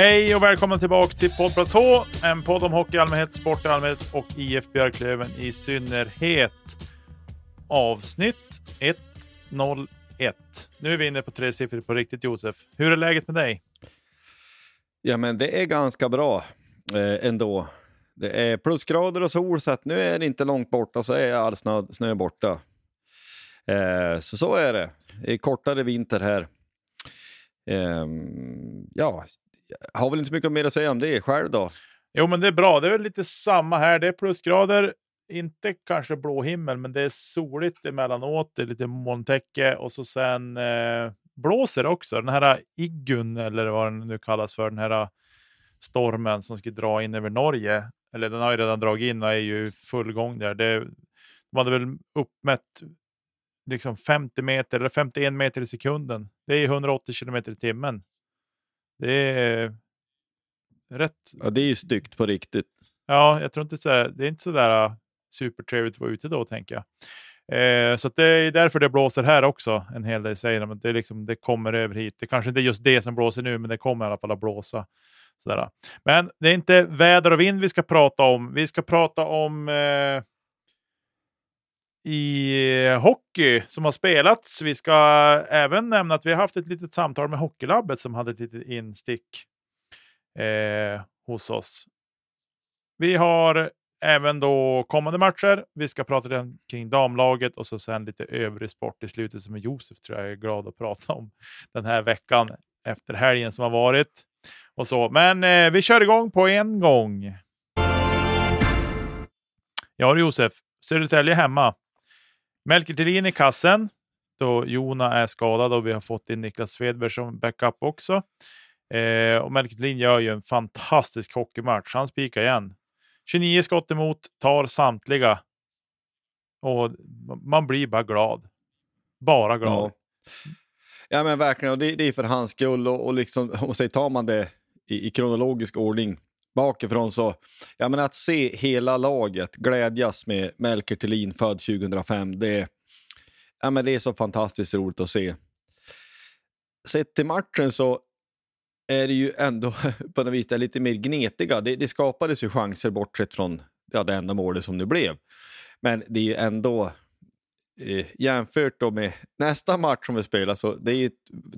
Hej och välkomna tillbaka till Poddplats H, en podd om hockey i allmänhet, sport i allmänhet och IF Björklöven i synnerhet. Avsnitt 101. Nu är vi inne på tre siffror på riktigt Josef. Hur är läget med dig? Ja, men det är ganska bra eh, ändå. Det är plusgrader och sol, så att nu är det inte långt borta så är all snö, snö borta. Eh, så så är det. Det är kortare vinter här. Eh, ja, har väl inte så mycket mer att säga om det. Själv då? Jo, men det är bra. Det är väl lite samma här. Det är plusgrader, inte kanske blå himmel, men det är soligt emellanåt. Det är lite molntäcke och så sen eh, blåser det också. Den här eh, Iggun, eller vad den nu kallas för, den här eh, stormen som ska dra in över Norge. Eller den har ju redan dragit in och är ju i full gång där. Det, de hade väl uppmätt liksom 50 meter eller 51 meter i sekunden. Det är 180 kilometer i timmen. Det är rätt. Ja, det är ju styggt på riktigt. Ja, jag tror inte så det är inte så där uh, supertrevligt att vara ute då, tänker jag. Eh, så det är därför det blåser här också en hel del, säger de. Det, liksom, det kommer över hit. Det kanske inte är just det som blåser nu, men det kommer i alla fall att blåsa. Sådär. Men det är inte väder och vind vi ska prata om. Vi ska prata om eh, i eh, hockey som har spelats. Vi ska även nämna att vi har haft ett litet samtal med Hockeylabbet som hade ett litet instick eh, hos oss. Vi har även då kommande matcher. Vi ska prata kring damlaget och så sen lite övrig sport i slutet som Josef tror jag är glad att prata om den här veckan efter helgen som har varit. Och så. Men eh, vi kör igång på en gång. Ja, Josef. Södertälje hemma. Melker Thelin i kassen då Jona är skadad och vi har fått in Niklas Svedberg som backup också. Eh, och Melker Thelin gör ju en fantastisk hockeymatch. Han spikar igen. 29 skott emot, tar samtliga. Och man blir bara glad. Bara glad. Ja, ja men verkligen. Och det, det är för hans skull. Och, och, liksom, och så tar man det i, i kronologisk ordning bakifrån så, ja men att se hela laget glädjas med Melker Thelin född 2005, det, ja men det är så fantastiskt roligt att se. Sett till matchen så är det ju ändå på något vis lite mer gnetiga. Det, det skapades ju chanser bortsett från ja, det enda målet som det blev. Men det är ju ändå eh, jämfört då med nästa match som vi spelar så det är ju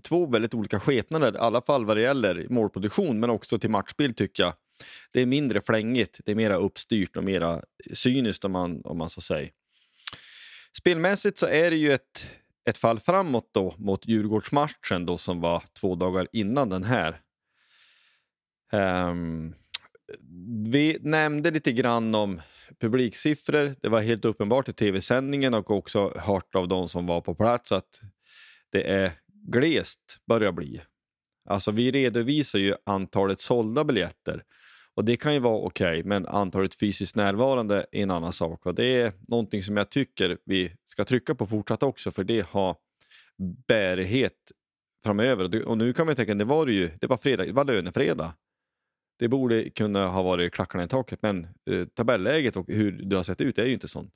två väldigt olika skepnader, i alla fall vad det gäller målproduktion men också till matchbild tycker jag. Det är mindre flängigt, det är mer uppstyrt och mer cyniskt om man, om man så säger. Spelmässigt så är det ju ett, ett fall framåt då mot Djurgårdsmatchen då som var två dagar innan den här. Um, vi nämnde lite grann om publiksiffror. Det var helt uppenbart i tv-sändningen och också hört av de som var på plats att det är glest börjar bli. Alltså vi redovisar ju antalet sålda biljetter och det kan ju vara okej, okay, men antalet fysiskt närvarande är en annan sak. Och Det är någonting som jag tycker vi ska trycka på fortsatt också, för det har bärighet framöver. Och nu kan man tänka, det var det ju, det var fredag, det var lönefredag. Det borde kunna ha varit klackarna i taket, men eh, tabelläget och hur det har sett ut är ju inte sånt.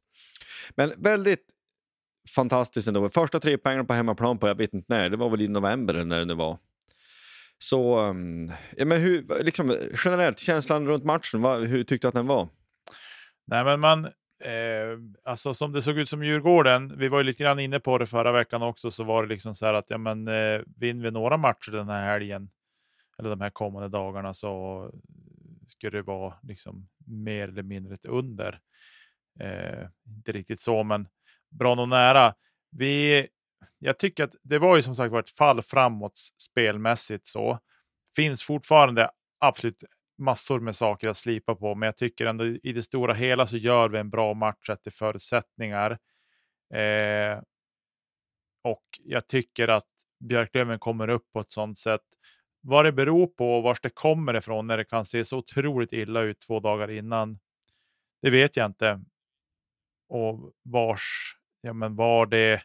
Men väldigt fantastiskt ändå. Första tre poängen på hemmaplan på, jag vet inte när, det var väl i november eller när det var. Så, mm, ja, men hur, liksom, generellt, känslan runt matchen, vad, hur tyckte du att den var? Nej, men man, eh, alltså som det såg ut som Djurgården, vi var ju lite grann inne på det förra veckan också, så var det liksom så här att ja, men, eh, vinner vi några matcher den här helgen, eller de här kommande dagarna, så skulle det vara liksom mer eller mindre ett under. Eh, inte riktigt så, men bra nog nära. Vi jag tycker att det var ju som sagt var ett fall framåt spelmässigt så. Finns fortfarande absolut massor med saker att slipa på, men jag tycker ändå i det stora hela så gör vi en bra match efter förutsättningar. Eh, och jag tycker att Björklöven kommer upp på ett sådant sätt. Vad det beror på och vars det kommer ifrån när det kan se så otroligt illa ut två dagar innan, det vet jag inte. Och vars, ja men var det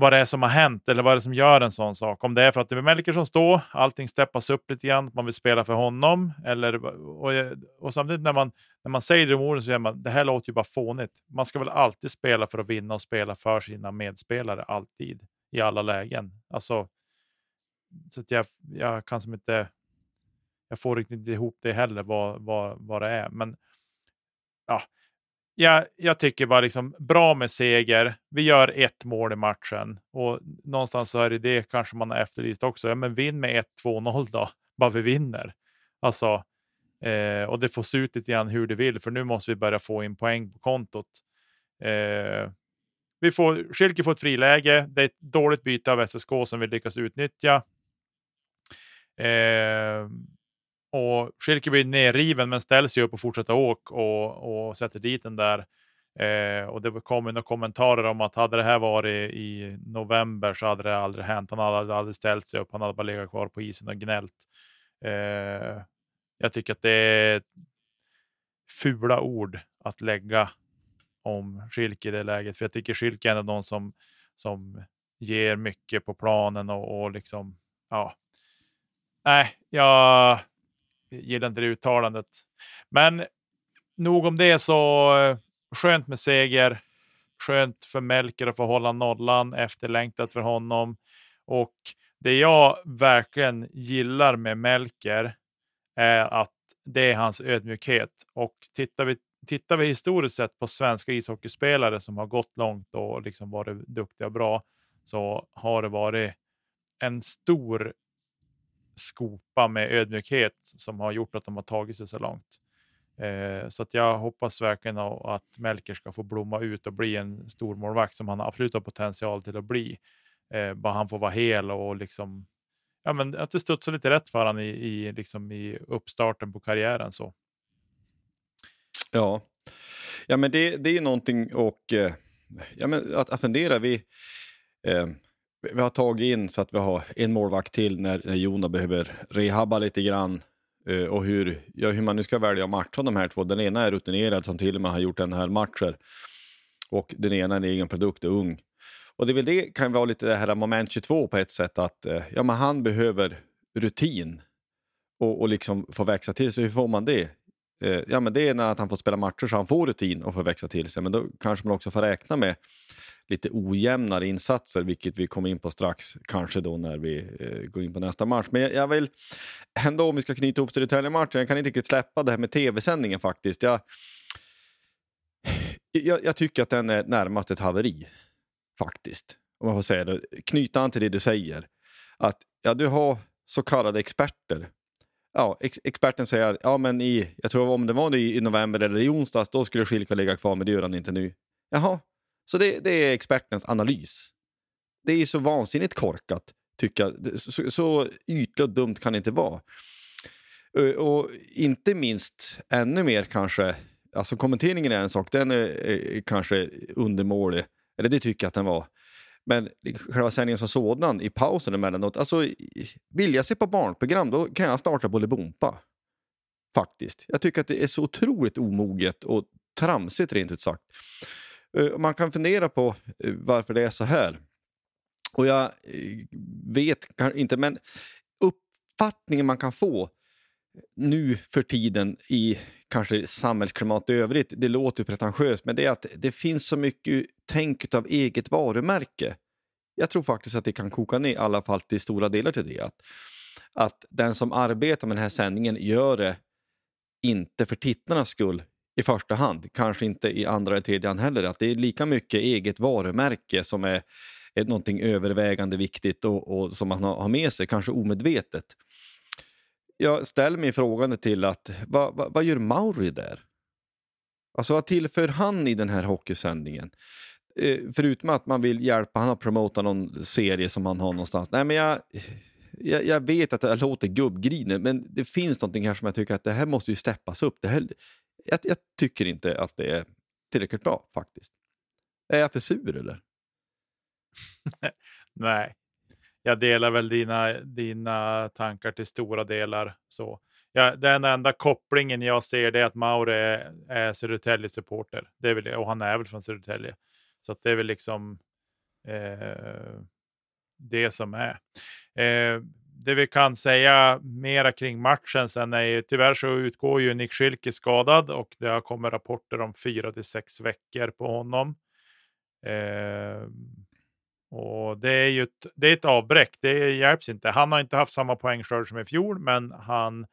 vad det är som har hänt eller vad det är som gör en sån sak. Om det är för att det är Melker som står, allting steppas upp lite grann, man vill spela för honom. Eller, och, och samtidigt när man, när man säger de orden så säger man det här låter ju bara fånigt. Man ska väl alltid spela för att vinna och spela för sina medspelare, alltid, i alla lägen. Alltså, så att jag, jag kan som inte, jag får riktigt inte ihop det heller, vad, vad, vad det är. Men ja, jag, jag tycker bara liksom bra med seger. Vi gör ett mål i matchen och någonstans så är det det kanske man har efterlyst också. Ja, men vinn med 1-2-0 då, bara vi vinner. Alltså, eh, och det får se ut lite grann hur det vill, för nu måste vi börja få in poäng på kontot. Eh, vi får, Schilke får ett friläge. Det är ett dåligt byte av SSK som vi lyckas utnyttja. Eh, och Schilke blir nerriven men ställs ju upp och fortsätter åka och, och sätter dit den där. Eh, och det kom några kommentarer om att hade det här varit i november så hade det aldrig hänt. Han hade aldrig ställt sig upp. Han hade bara legat kvar på isen och gnällt. Eh, jag tycker att det är fula ord att lägga om Schilke i det läget. För jag tycker Schilke är en av de som, som ger mycket på planen och, och liksom, ja. Nej, jag gillar inte det uttalandet. Men nog om det så eh, skönt med seger. Skönt för Melker att få hålla nollan, efterlängtat för honom. Och det jag verkligen gillar med Melker är att det är hans ödmjukhet. Och tittar vi, tittar vi historiskt sett på svenska ishockeyspelare som har gått långt och liksom varit duktiga och bra så har det varit en stor skopa med ödmjukhet som har gjort att de har tagit sig så långt. Eh, så att jag hoppas verkligen att Melker ska få blomma ut och bli en stor målvakt som han absolut har potential till att bli. Eh, bara han får vara hel och liksom, ja, men att det studsar lite rätt för honom i, i, liksom i uppstarten på karriären. Så. Ja, ja men det, det är någonting och, eh, ja, men att, att fundera. Vi, eh, vi har tagit in så att vi har en målvakt till när, när Jona behöver rehabba lite grann. Uh, och hur, ja, hur man nu ska välja att matcha de här två. Den ena är rutinerad som till och med har gjort en här matcher. Och den ena är en egen produkt och ung. Och det, är väl det kan vara lite det här moment 22 på ett sätt. att uh, ja, men Han behöver rutin och, och liksom få växa till sig. Hur får man det? Uh, ja, men det är när han får spela matcher så han får rutin och får växa till sig. Men då kanske man också får räkna med lite ojämnare insatser, vilket vi kommer in på strax, kanske då när vi eh, går in på nästa match. Men jag, jag vill ändå, om vi ska knyta ihop Södertälje-matchen, jag kan inte riktigt släppa det här med tv-sändningen faktiskt. Jag, jag, jag, tycker att den är närmast ett haveri, faktiskt. Om man får säga det. Knyta an till det du säger. Att ja, du har så kallade experter ja, ex experten säger ja men i, jag tror om det var i, i november eller i onsdags, då skulle Schilka ligga kvar, men det gör han inte nu. Jaha, så det, det är expertens analys. Det är så vansinnigt korkat, tycker jag. Så, så ytligt och dumt kan det inte vara. Eh, och inte minst, ännu mer kanske, Alltså kommenteringen är en sak, den är, är kanske undermålig. Eller det tycker jag att den var. Men själva sändningen som sådan, i pausen emellanåt. Alltså, vill jag se på barnprogram, då kan jag starta Bolibompa. Faktiskt. Jag tycker att det är så otroligt omoget och tramsigt rent ut sagt. Eh, man kan fundera på eh, varför det är så här. Och jag eh, vet inte, men uppfattningen man kan få nu för tiden i kanske samhällsklimat i övrigt, det låter pretentiöst, men det är att det finns så mycket tänk av eget varumärke. Jag tror faktiskt att det kan koka ner i alla fall till stora delar till det. Att, att den som arbetar med den här sändningen gör det inte för tittarnas skull i första hand, kanske inte i andra eller tredje hand heller. Att det är lika mycket eget varumärke som är, är någonting övervägande viktigt och, och som man har med sig, kanske omedvetet jag ställer mig frågande till att vad, vad, vad gör Mauri där? Alltså vad tillför han i den här hockeysändningen? Eh, förutom att man vill hjälpa honom att promota någon serie som han har någonstans. Nej, men jag, jag, jag vet att det låter gubbgrinig, men det finns någonting här som jag tycker att det här måste ju steppas upp. Det här, jag, jag tycker inte att det är tillräckligt bra faktiskt. Är jag för sur eller? Nej, jag delar väl dina, dina tankar till stora delar. Så. Ja, den enda kopplingen jag ser är att Mauri är, är Södertälje-supporter. Det är väl, och han är väl från Södertälje. Så det är väl liksom eh, det som är. Eh, det vi kan säga mera kring matchen sen är ju tyvärr så utgår ju Nick Schilke skadad och det har kommit rapporter om fyra till sex veckor på honom. Eh, och det är ju ett, det är ett avbräck, det hjälps inte. Han har inte haft samma poängskörd som i fjol, men han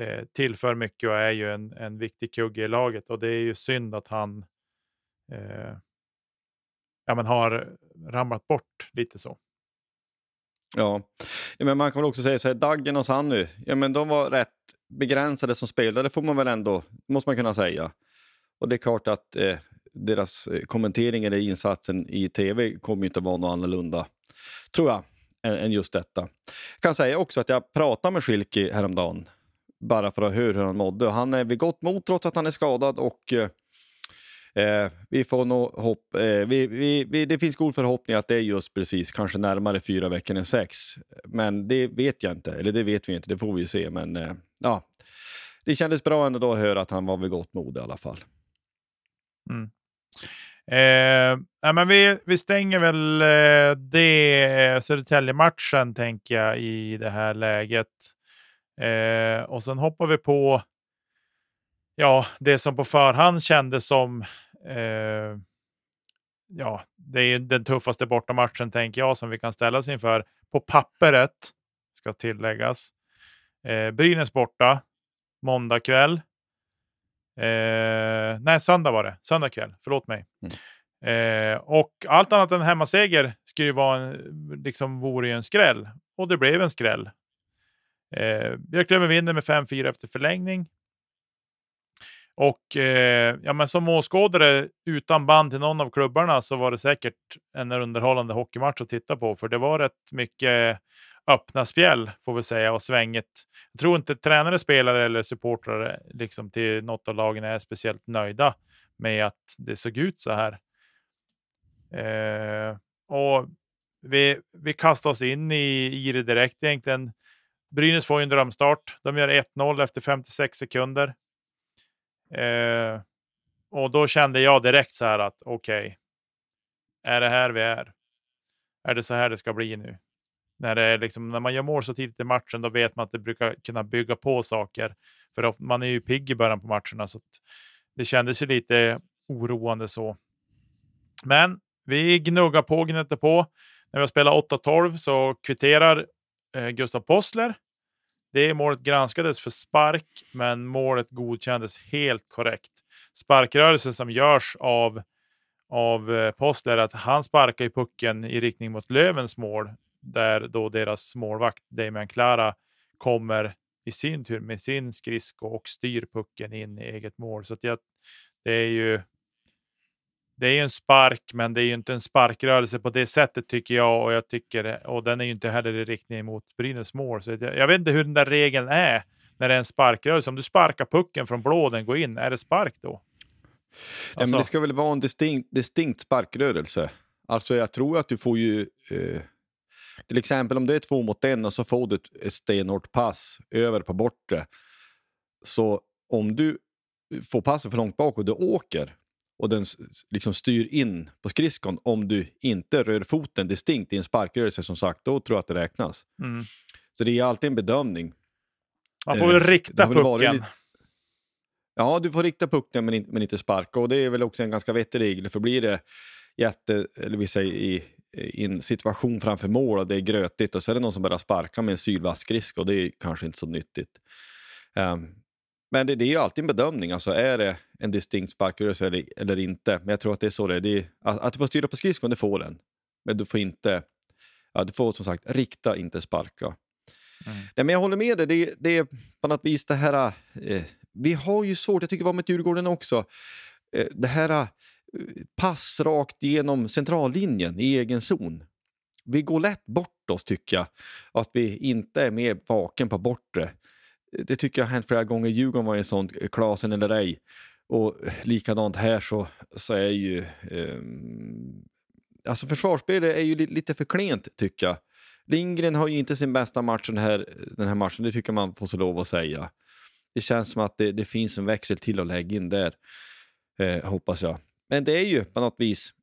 eh, tillför mycket och är ju en, en viktig kugge i laget. Och det är ju synd att han eh, ja, men har ramlat bort lite så. Ja, men man kan väl också säga så här, Daggen och Sanny, ja, men de var rätt begränsade som spelare får man väl ändå, måste man kunna säga. Och det är klart att eh, deras eh, kommentering eller insatsen i tv kommer inte vara något annorlunda, tror jag, än, än just detta. Jag kan säga också att jag pratade med Schilke häromdagen, bara för att höra hur han mådde. Han är vid gott mod trots att han är skadad och eh, Eh, vi får nog hopp, eh, vi, vi, vi, det finns god förhoppning att det är just precis, kanske närmare fyra veckor än sex. Men det vet jag inte, eller det vet vi inte, det får vi se. Men eh, ja, det kändes bra ändå att höra att han var vid gott mod i alla fall. Mm. Eh, men vi, vi stänger väl eh, det eh, Södertälje-matchen, tänker jag, i det här läget. Eh, och sen hoppar vi på ja, det som på förhand kändes som eh, ja, det är den tuffaste bortamatchen, tänker jag, som vi kan ställas inför. På pappret, ska tilläggas. Eh, Brynäs borta, måndag kväll. Eh, nej, söndag var det. Söndag kväll. Förlåt mig. Mm. Eh, och allt annat än hemmaseger skulle ju vara en, liksom vore ju en skräll. Och det blev en skräll. Eh, Björklöven vinner med 5-4 efter förlängning. Och eh, ja, men som åskådare utan band till någon av klubbarna så var det säkert en underhållande hockeymatch att titta på. För det var rätt mycket öppna spjäll får vi säga och svänget. Jag tror inte tränare, spelare eller supportrar liksom till något av lagen är speciellt nöjda med att det såg ut så här. Eh, och vi, vi kastar oss in i, i det direkt egentligen. Brynäs får ju en drömstart. De gör 1-0 efter 56 sekunder. Eh, och då kände jag direkt så här att okej, okay, är det här vi är? Är det så här det ska bli nu? när, det är liksom, när man gör mål så tidigt i matchen, då vet man att det brukar kunna bygga på saker. För man är ju pigg i början på matcherna, så det kändes ju lite oroande så. Men vi gnuggar på, gnätter på. När vi har spelat 8-12 så kvitterar eh, Gustav Possler. Det målet granskades för spark, men målet godkändes helt korrekt. Sparkrörelsen som görs av av eh, Postler att han sparkar i pucken i riktning mot Lövens mål där då deras målvakt Damian Clara kommer i sin tur med sin skridsko och styr pucken in i eget mål. Så jag, det är ju det är en spark, men det är ju inte en sparkrörelse på det sättet tycker jag och jag tycker och den är ju inte heller i riktning mot Brynäs mål. Så jag, jag vet inte hur den där regeln är när det är en sparkrörelse. Om du sparkar pucken från blå den går in, är det spark då? Ja, men det ska väl vara en distinkt, distinkt sparkrörelse. Alltså jag tror att du får ju... Eh, till exempel om det är två mot en och så får du ett stenhårt pass över på bortre. Så om du får passet för långt bak och du åker och den liksom styr in på skridskon om du inte rör foten distinkt i en sparkrörelse som sagt, då tror jag att det räknas. Mm. Så det är alltid en bedömning. Man får väl Eh, rikta varit pucken. lite- Ja, du får rikta pucken men inte, men inte sparka och det är väl också en ganska vettig regel för blir det jätte, eller vi säger i, i en situation framför mål och det är grötigt och så är det någon som börjar sparka med en sylvass skridsko och det är kanske inte så nyttigt. Ehm, men det, det är ju alltid en bedömning, alltså är det en distinkt sparkrörelse eller, eller inte? Men jag tror att det är så det är. Det är att, att du får styra på skridskon, det får den. Men du får inte, ja, du får som sagt rikta, inte sparka. Mm. Nej, men jag håller med dig, det, det är på något vis det här, eh, vi har ju svårt, jag tycker det var med Djurgården också, eh, det här eh, pass rakt genom centrallinjen i egen zon. Vi går lätt bort oss tycker jag, att vi inte är mer vaken på bortre. Det tycker jag har hänt flera gånger. Djurgården var en sån, eh, Klasen eller ej. Och eh, likadant här så, så är ju... Eh, alltså försvarsspelet är ju li, lite för klent tycker jag. Lindgren har ju inte sin bästa match den här, den här matchen, det tycker man får så lov att säga. Det känns som att det, det finns en växel till att lägga in där, eh, hoppas jag. Men det är ju på något vis,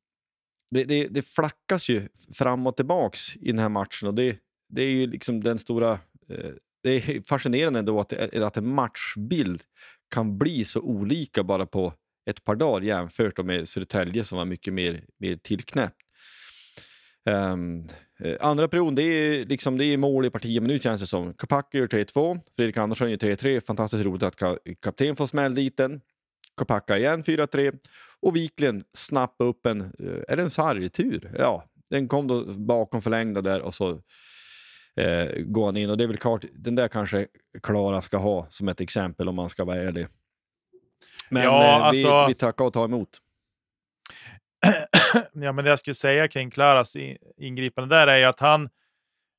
det, det, det flackas ju fram och tillbaks i den här matchen och det, det är ju liksom den stora... Eh, det är fascinerande ändå att, eh, att en matchbild kan bli så olika bara på ett par dagar jämfört med Södertälje som var mycket mer, mer tillknäppt. Um, andra perioden, det är, liksom, det är mål i parti men nu känns det som. Kapacki gör 3-2, Fredrik Andersson gör 3-3. Fantastiskt roligt att ka kapten får smäll dit den. Kapacka igen 4-3 och Wiklund snappar upp en, eh, är det en sargtur? Ja, den kom då bakom förlängda där och så eh, han in och det är väl klart, den där kanske Klara ska ha som ett exempel om man ska vara ärlig. Men Ja, eh, alltså- vi, vi tackar och tar emot. ja, men det jag skulle säga kring Klaras ingripande där är ju att han...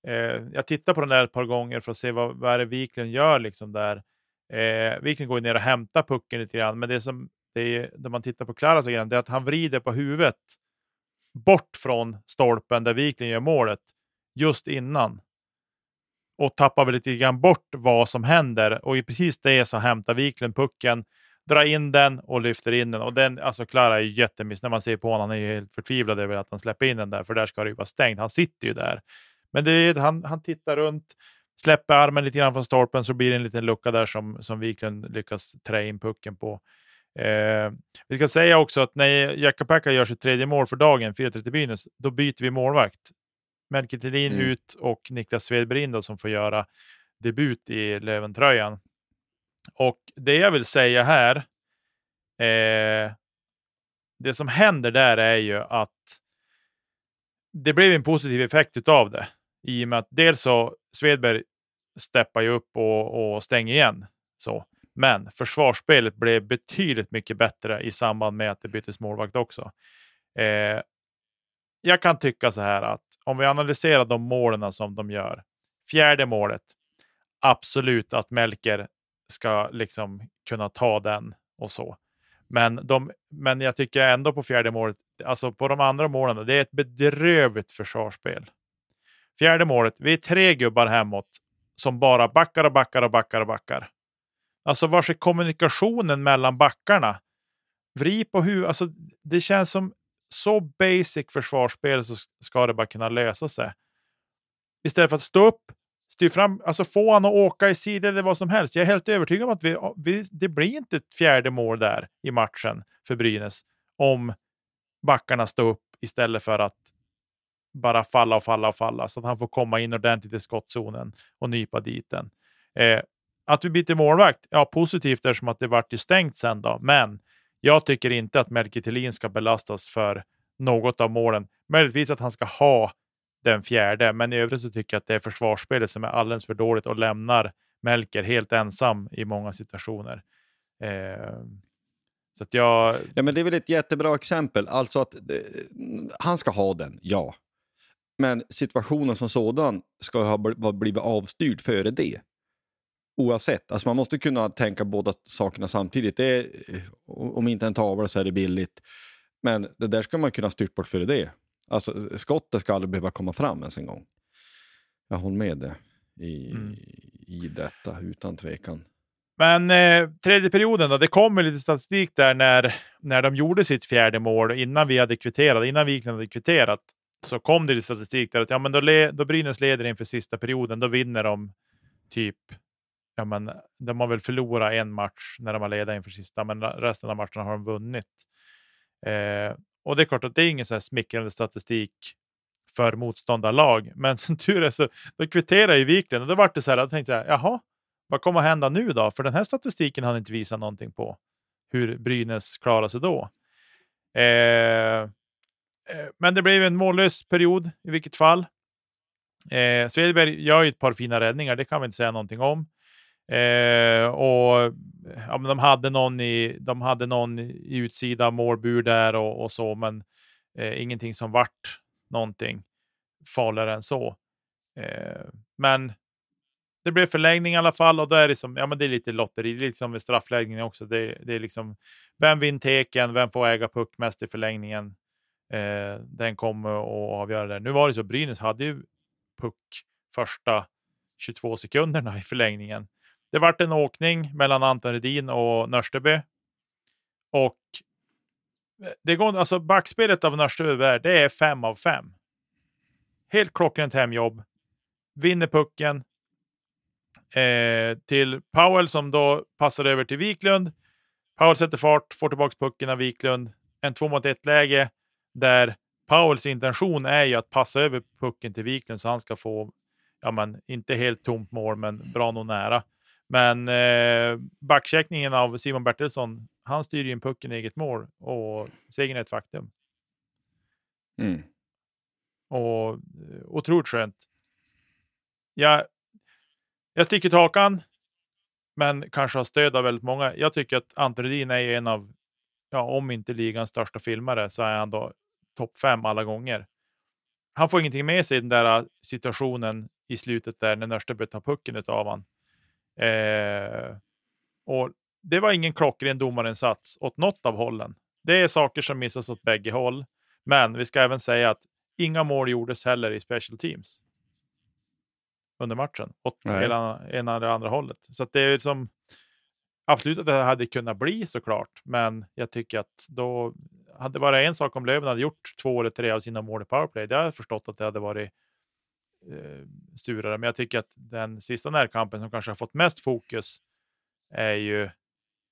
Eh, jag tittar på den där ett par gånger för att se vad, vad är det Wiklund gör liksom där. Eh, Wiklund går ner och hämtar pucken lite grann, men det som det är, när man tittar på Klaras agerande är att han vrider på huvudet bort från stolpen där Wiklund gör målet just innan. Och tappar väl lite grann bort vad som händer. Och i precis det så hämtar Wiklund pucken, drar in den och lyfter in den. Och den, alltså Klara är jättemiss. När man ser på honom, han är ju helt förtvivlad över att han släpper in den där, för där ska det ju vara stängt. Han sitter ju där. Men det är, han, han tittar runt, släpper armen lite grann från stolpen, så blir det en liten lucka där som, som Wiklund lyckas trä in pucken på. Eh, vi ska säga också att när Jakapekka gör sitt tredje mål för dagen, 4-30 Brynäs, då byter vi målvakt. Melker Thelin Mm. ut och Niklas Svedberg som får göra debut i Löventröjan. Och det jag vill säga här, eh, det som händer där är ju att det blev en positiv effekt av det. I och med att dels så Svedberg steppar ju upp och, och stänger igen. Så. Men försvarsspelet blev betydligt mycket bättre i samband med att det byttes målvakt också. Eh, jag kan tycka så här att om vi analyserar de målen som de gör. Fjärde målet, absolut att Melker ska liksom kunna ta den och så. Men, de, men jag tycker ändå på fjärde målet, alltså på de andra målen, det är ett bedrövligt försvarsspel. Fjärde målet, vi är tre gubbar hemåt som bara backar och backar och backar och backar. Alltså vars är kommunikationen mellan backarna? Vri på huvudet, alltså det känns som så basic försvarsspel så ska det bara kunna lösa sig. Istället för att stå upp, styr fram, alltså få han att åka i sidled eller vad som helst. Jag är helt övertygad om att vi, vi, det blir inte ett fjärde mål där i matchen för Brynäs om backarna står upp istället för att bara falla och falla och falla så att han får komma in ordentligt i skottzonen och nypa dit den. Eh, att vi byter målvakt, ja positivt eftersom att det vart ju stängt sen då, men jag tycker inte att Melker Thelin ska belastas för något av målen. Möjligtvis att han ska ha den fjärde, men i övrigt så tycker jag att det är försvarsspelet som är alldeles för dåligt och lämnar Melker helt ensam i många situationer. Eh, så att jag... Ja, men det är väl ett jättebra exempel. Alltså att eh, han ska ha den, ja. Men situationen som sådan ska ha ha blivit avstyrd före det oavsett. Alltså man måste kunna tänka båda sakerna samtidigt. Det är, om inte en tavla så är det billigt. Men det där ska man kunna styrt bort för det. Alltså, skottet ska aldrig behöva komma fram ens en gång. Jag håller med det i, mm. i detta, utan tvekan. Men eh, tredje perioden då, det kommer lite statistik där när, när de gjorde sitt fjärde mål innan vi hade kvitterat, innan Wiklund hade kvitterat. Så kom det lite statistik där att ja, men då, le, då Brynäs leder inför sista perioden, då vinner de typ ja, men eh, de har väl förlorat en match när de har ledat inför sista, men resten av matcherna har de vunnit. Eh, och det är klart att det är ingen så här smickrande statistik för motståndarlag, men som tur är så då kvitterar ju Wiklund och då vart det så här, jag tänkte jag, jaha, vad kommer att hända nu då? För den här statistiken har inte visat någonting på hur Brynäs klarar sig då. Eh, eh, men det blev en mållös period i vilket fall. Eh, Svedberg gör ju ett par fina räddningar, det kan vi inte säga någonting om. Eh, och ja, men de hade någon i, de hade någon i utsida målbur där och, och så, men eh, ingenting som vart någonting farligare än så. Eh, men det blev förlängning i alla fall och då är det, som, ja, men det är lite lotteri, det är lite som vid straffläggningen också. Det, det är liksom, vem vinner teken, vem får äga puck mest i förlängningen? Eh, den kommer att avgöra det. Nu var det så, Brynäs hade ju puck första 22 sekunderna i förlängningen. Det vart en åkning mellan Anton Redin och Nörsteby. Och eh, det går, alltså backspelet av Nörsteby det är fem av fem. Helt klockrent hemjobb. Vinner pucken eh, till Powell som då passar över till Wiklund. Powell sätter fart, får tillbaka pucken av Wiklund. En två mot ett läge där Powells intention är ju att passa över pucken till Wiklund så han ska få, ja men inte helt tomt mål, men bra nog nära. Men eh, backcheckningen av Simon Bertilsson, han styr ju in pucken i eget mål och segern är ett faktum. Mm. Och eh, otroligt skönt. Jag, jag sticker till hakan, men kanske har stöd av väldigt många. Jag tycker att Ante Rudin är en av, ja, om inte ligans största filmare, så är han då topp fem alla gånger. Han får ingenting med sig i den där situationen i slutet där när Nörsteby tar pucken av honom. Eh, och det var ingen klockren domarinsats åt något av hållen. Det är saker som missas åt bägge håll. Men vi ska även säga att inga mål gjordes heller i special teams under matchen åt ena, ena eller andra hållet. Så det är som absolut att det hade kunnat bli såklart, men jag tycker att då hade det varit en sak om Löven hade gjort två eller tre av sina mål i powerplay. Det hade jag förstått att det hade varit surare. Men jag tycker att den sista närkampen som kanske har fått mest fokus är ju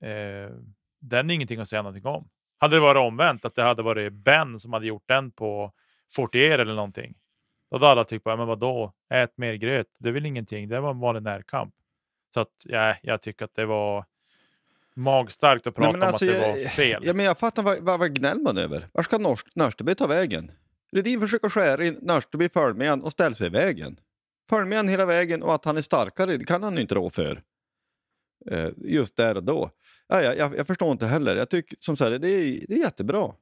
eh, den är ingenting att säga någonting om. Hade det varit omvänt, att det hade varit Ben som hade gjort den på Fortier eller någonting. Då hade alla tyckt, men vadå, ät mer gröt. Det är väl ingenting, det var en vanlig närkamp. Så att, ja, jag tycker att det var magstarkt att prata Nej, alltså, om att det var fel. Ja, men jag fattar vad, vad, vad gnäller man över? Var ska Nörsteby ta vägen? Ledin försöker skära in Nörsteby följ och ställa sig i vägen. Följ hela vägen och att han är starkare det kan han inte rå för. Eh, just där och då. Ja, jag, jag, jag, förstår inte heller. Jag tycker som sagt, det är, det är jättebra.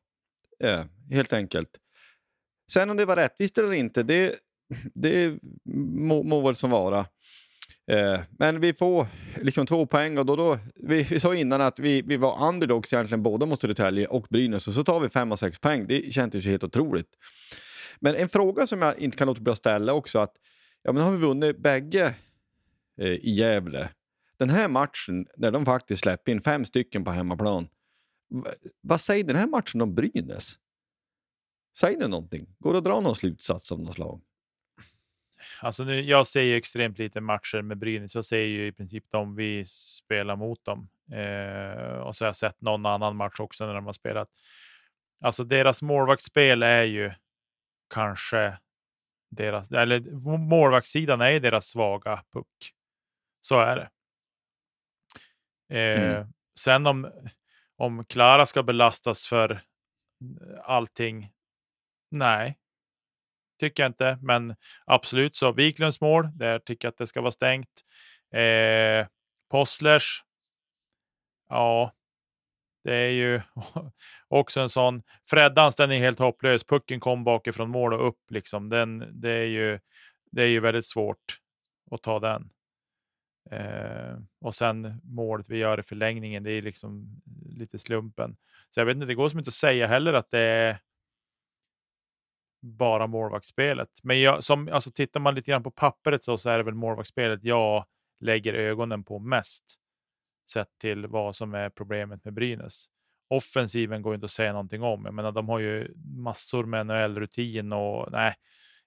Eh, helt enkelt. Sen om det var rättvist eller inte, det, det må, må väl som vara. Eh, men vi får liksom två poäng och då, då vi, vi sa innan att vi, vi var underdogs egentligen både mot Södertälje och Brynäs och så tar vi fem och sex poäng. Det kändes ju helt otroligt. Men en fråga som jag inte kan låta bli att ställa också att ja, men har vi vunnit bägge eh, i Gävle. Den här matchen, när de faktiskt släpper in fem stycken på hemmaplan. vad säger den här matchen om Brynäs? Säger det någonting? Går det att dra någon slutsats av något slag? Alltså nu, jag ser ju extremt lite matcher med Brynäs. Jag ser ju i princip de vi spelar mot dem. Eh, och så har jag sett någon annan match också när de har spelat. Alltså deras målvaktsspel är ju kanske deras, eller målvaktssidan är ju deras svaga puck. Så är det. Eh, mm. Sen om, om Klara ska belastas för allting. Nej, tycker jag inte, men absolut så Wiklunds mål, där tycker jag att det ska vara stängt. Eh, Postlers, ja, det är ju också en sån. Freddans, den är helt hopplös. Pucken kom bakifrån mål och upp liksom. Den, det är ju, det är ju väldigt svårt att ta den. Eh, och sen målet vi gör i förlängningen, det är liksom lite slumpen. Så jag vet inte, det går som inte att säga heller att det är bara målvaktsspelet. Men jag, som, alltså, tittar man lite grann på pappret så, så är det väl målvaktsspelet jag lägger ögonen på mest. Sett till vad som är problemet med Brynäs. Offensiven går inte att säga någonting om. Jag menar, de har ju massor med NHL-rutin och nej,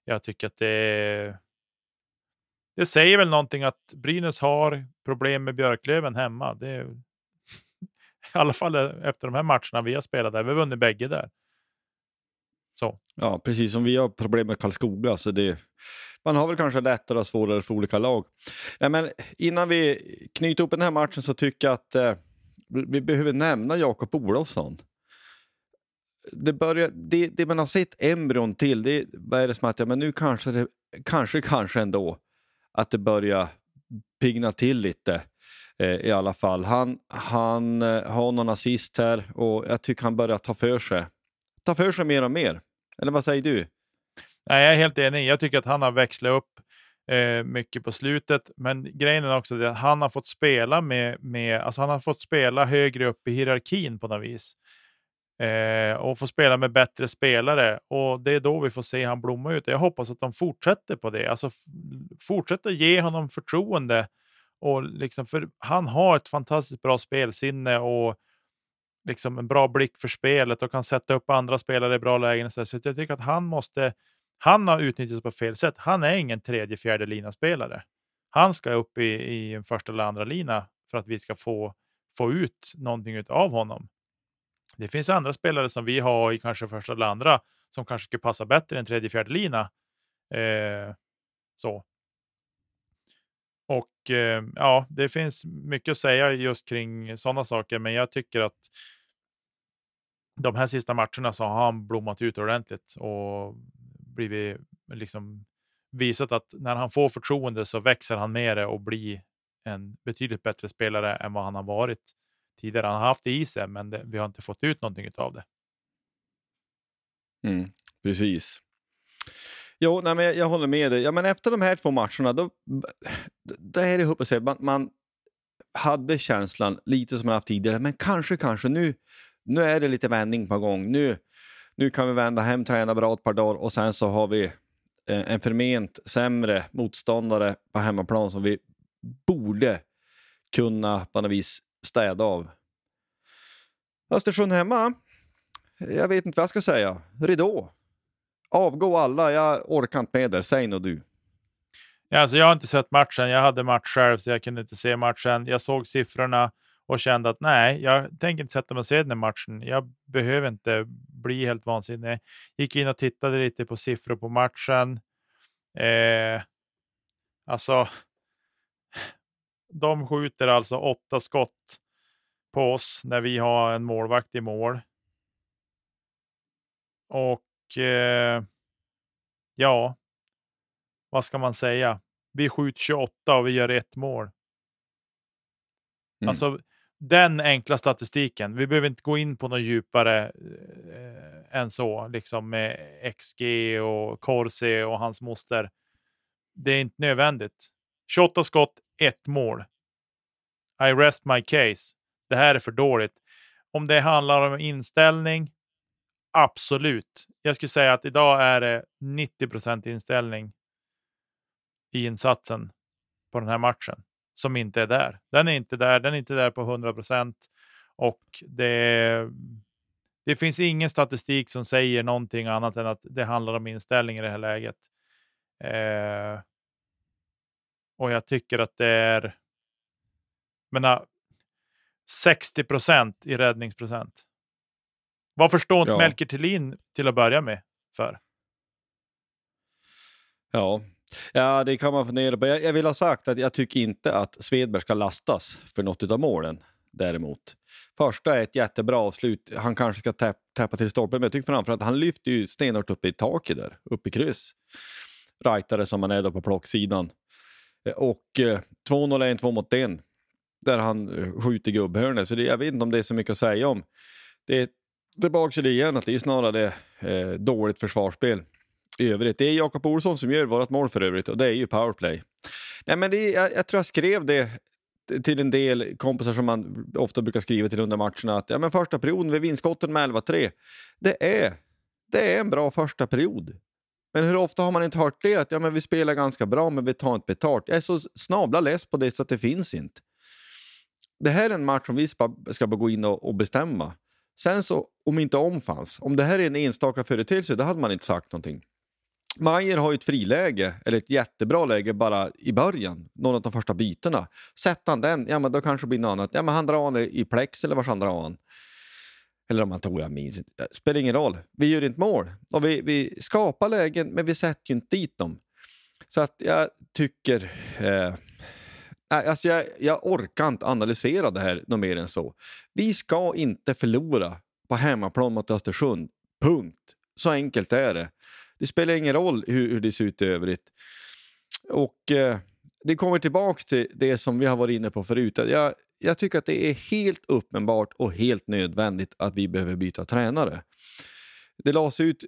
jag tycker att det det säger väl någonting att Brynäs har problem med Björklöven hemma. Det är, I alla fall efter de här matcherna vi har spelat där. Vi har vunnit bägge där. Så. Ja, precis som vi har problem med Karlskoga. Så det, man har väl kanske lättare och svårare för olika lag. Ja, men innan vi knyter upp den här matchen så tycker jag att eh, vi behöver nämna Jakob Olofsson. Det, börjar, det, det man har sett embryon till, det vad är det som att ja, men nu kanske det kanske, kanske ändå att det börjar pigna till lite eh, i alla fall. Han, han eh, har någon assist här och jag tycker han börjar ta för sig. Ta för sig mer och mer. Eller vad säger du? Nej, jag är helt enig. Jag tycker att han har växlat upp eh, mycket på slutet. Men grejen är också att han har fått spela med, med alltså han har fått spela högre upp i hierarkin på något vis. Eh, och få spela med bättre spelare. Och det är då vi får se han blomma ut. Jag hoppas att de fortsätter på det. Alltså fortsätter ge honom förtroende. Och liksom, för han har ett fantastiskt bra spelsinne och liksom en bra blick för spelet och kan sätta upp andra spelare i bra lägen. Så jag tycker att han måste, han har utnyttjats på fel sätt. Han är ingen tredje, fjärde lina spelare. Han ska upp i, i en första eller andra lina för att vi ska få, få ut någonting av honom. Det finns andra spelare som vi har i kanske första eller andra som kanske skulle passa bättre än tredje, fjärde lina. Eh, så. Och eh, ja, det finns mycket att säga just kring sådana saker, men jag tycker att de här sista matcherna så har han blommat ut ordentligt och blivit liksom visat att när han får förtroende så växer han med det och blir en betydligt bättre spelare än vad han har varit tidigare. Han har haft det i sig, men det, vi har inte fått ut någonting av det. Mm, precis. Jo, nej, men jag, jag, håller med dig. Ja, men efter de här två matcherna, då, då är det. Man, man hade känslan, lite som man haft tidigare, men kanske, kanske nu, nu är det lite vändning på gång. Nu, nu kan vi vända hem, träna bra ett par dagar och sen så har vi eh, en förment sämre motståndare på hemmaplan som vi borde kunna på något vis städa av. Östersund hemma? Jag vet inte vad jag ska säga. Ridå. Avgå alla, jag orkar inte med er. Säg nog du. Ja, alltså jag har inte sett matchen. Jag hade match själv, så jag kunde inte se matchen. Jag såg siffrorna och kände att nej, jag tänker inte sätta mig och se den här matchen. Jag behöver inte bli helt vansinnig. Gick in och tittade lite på siffror på matchen. Eh, alltså, de skjuter alltså åtta skott på oss när vi har en målvakt i mål. Och eh, ja, vad ska man säga? Vi skjuter 28 och vi gör ett mål. Mm. Alltså den enkla statistiken. Vi behöver inte gå in på något djupare eh, än så, liksom med XG och Corsi och hans moster. Det är inte nödvändigt. 28 skott, ett mål. I rest my case. Det här är för dåligt. Om det handlar om inställning, absolut. Jag skulle säga att idag är det 90% inställning i insatsen på den här matchen som inte är där. Den är inte där. Den är inte där på 100% och det, det finns ingen statistik som säger någonting annat än att det handlar om inställning i det här läget. Eh, och jag tycker att det är menar, ah, 60 procent i räddningsprocent. Varför står inte ja. Melker Thelin till att börja med för? Ja. ja, det kan man fundera på. Jag, vill ha sagt att jag tycker inte att Svedberg ska lastas för något av målen däremot. Första är ett jättebra avslut. Han kanske ska täp täppa till stolpen, men jag tycker framför att han lyfter ju stenhårt upp i taket där, upp i kryss. Rightare som han är då på plocksidan. Och eh, 2-0 är en två mot en där han eh, skjuter gubbhörnet. Så det, jag vet inte om det är så mycket att säga om. Det är tillbaka till det igen, att det är snarare eh, dåligt försvarsspel i övrigt. Det är Jakob Olsson som gör vårt mål för övrigt och det är ju powerplay. Nej, men det, jag, jag tror jag skrev det till en del kompisar som man ofta brukar skriva till under matcherna att ja, men första perioden, vid vinstskotten med 11-3, det är, det är en bra första period. Men hur ofta har man inte hört det? Att ja, men vi spelar ganska bra, men vi tar inte betalt. Jag är så snabla less på det så att det finns inte. Det här är en match som vi ska bara gå in och, och bestämma. Sen så, om inte om fanns, om det här är en enstaka företeelse, då hade man inte sagt någonting. Mayer har ju ett friläge, eller ett jättebra läge bara i början, någon av de första bytena. Sätter han den, ja men då kanske det blir något annat. Ja men han drar han i plex eller vars han drar han? Eller om han tog, jag minns inte. Spelar ingen roll. Vi gör inte mål. Och vi, vi skapar lägen, men vi sätter ju inte dit dem. Så att jag tycker... Eh, alltså jag, jag orkar inte analysera det här något mer än så. Vi ska inte förlora på hemmaplan mot Östersund. Punkt. Så enkelt är det. Det spelar ingen roll hur, hur det ser ut i övrigt. Och eh, det kommer tillbaka till det som vi har varit inne på förut. Jag, jag tycker att det är helt uppenbart och helt nödvändigt att vi behöver byta tränare. Det lades ut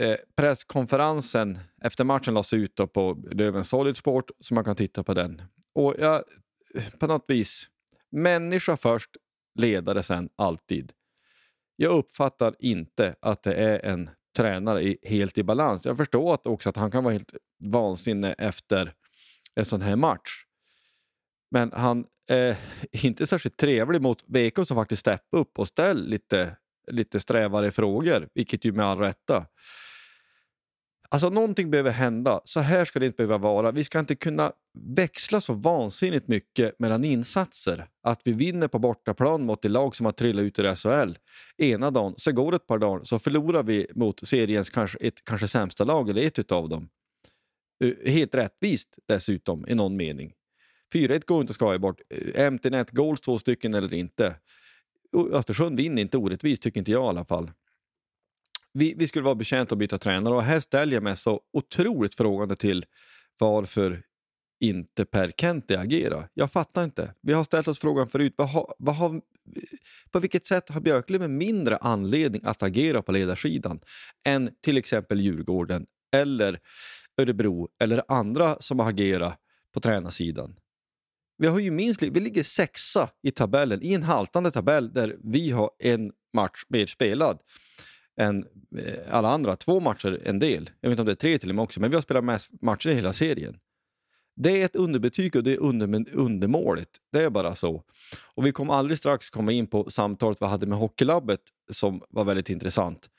eh, presskonferensen efter matchen lades ut på Löven Solid Sport så man kan titta på den. Och jag, på något vis, människa först, ledare sen, alltid. Jag uppfattar inte att det är en tränare i, helt i balans. Jag förstår att också att han kan vara helt vansinnig efter en sån här match. Men han är inte särskilt trevlig mot VK som faktiskt steppar upp och ställer lite, lite strävare frågor, vilket ju med all rätta. Alltså någonting behöver hända. Så här ska det inte behöva vara. Vi ska inte kunna växla så vansinnigt mycket mellan insatser. Att vi vinner på bortaplan mot det lag som har trillat ut ur SHL ena dagen, så går det ett par dagar så förlorar vi mot seriens kanske, ett, kanske sämsta lag, eller ett utav dem. Eh, helt rättvist dessutom, i någon mening. 4-1 går inte att skoja bort. Eh, Empty net goals, två stycken eller inte. Östersund vinner inte orättvist, tycker inte jag i alla fall vi, vi skulle vara betjänta att byta tränare och här ställer jag mig så otroligt frågande till varför inte Per Kente agerar. Jag fattar inte. Vi har ställt oss frågan förut. Vad har, vad har, på vilket sätt har Björklöven mindre anledning att agera på ledarsidan än till exempel Djurgården eller Örebro eller andra som har agerat på tränarsidan? Vi, har ju minst, vi ligger sexa i tabellen, i en haltande tabell där vi har en match mer spelad än eh, alla andra. Två matcher en del. Jag vet inte om det är tre till och med också, men vi har spelat mest matcher i hela serien. Det är ett underbetyg och det är under, undermåligt. Det är bara så. Och vi kommer aldrig strax komma in på samtalet vi hade med Hockeylabbet som var väldigt intressant.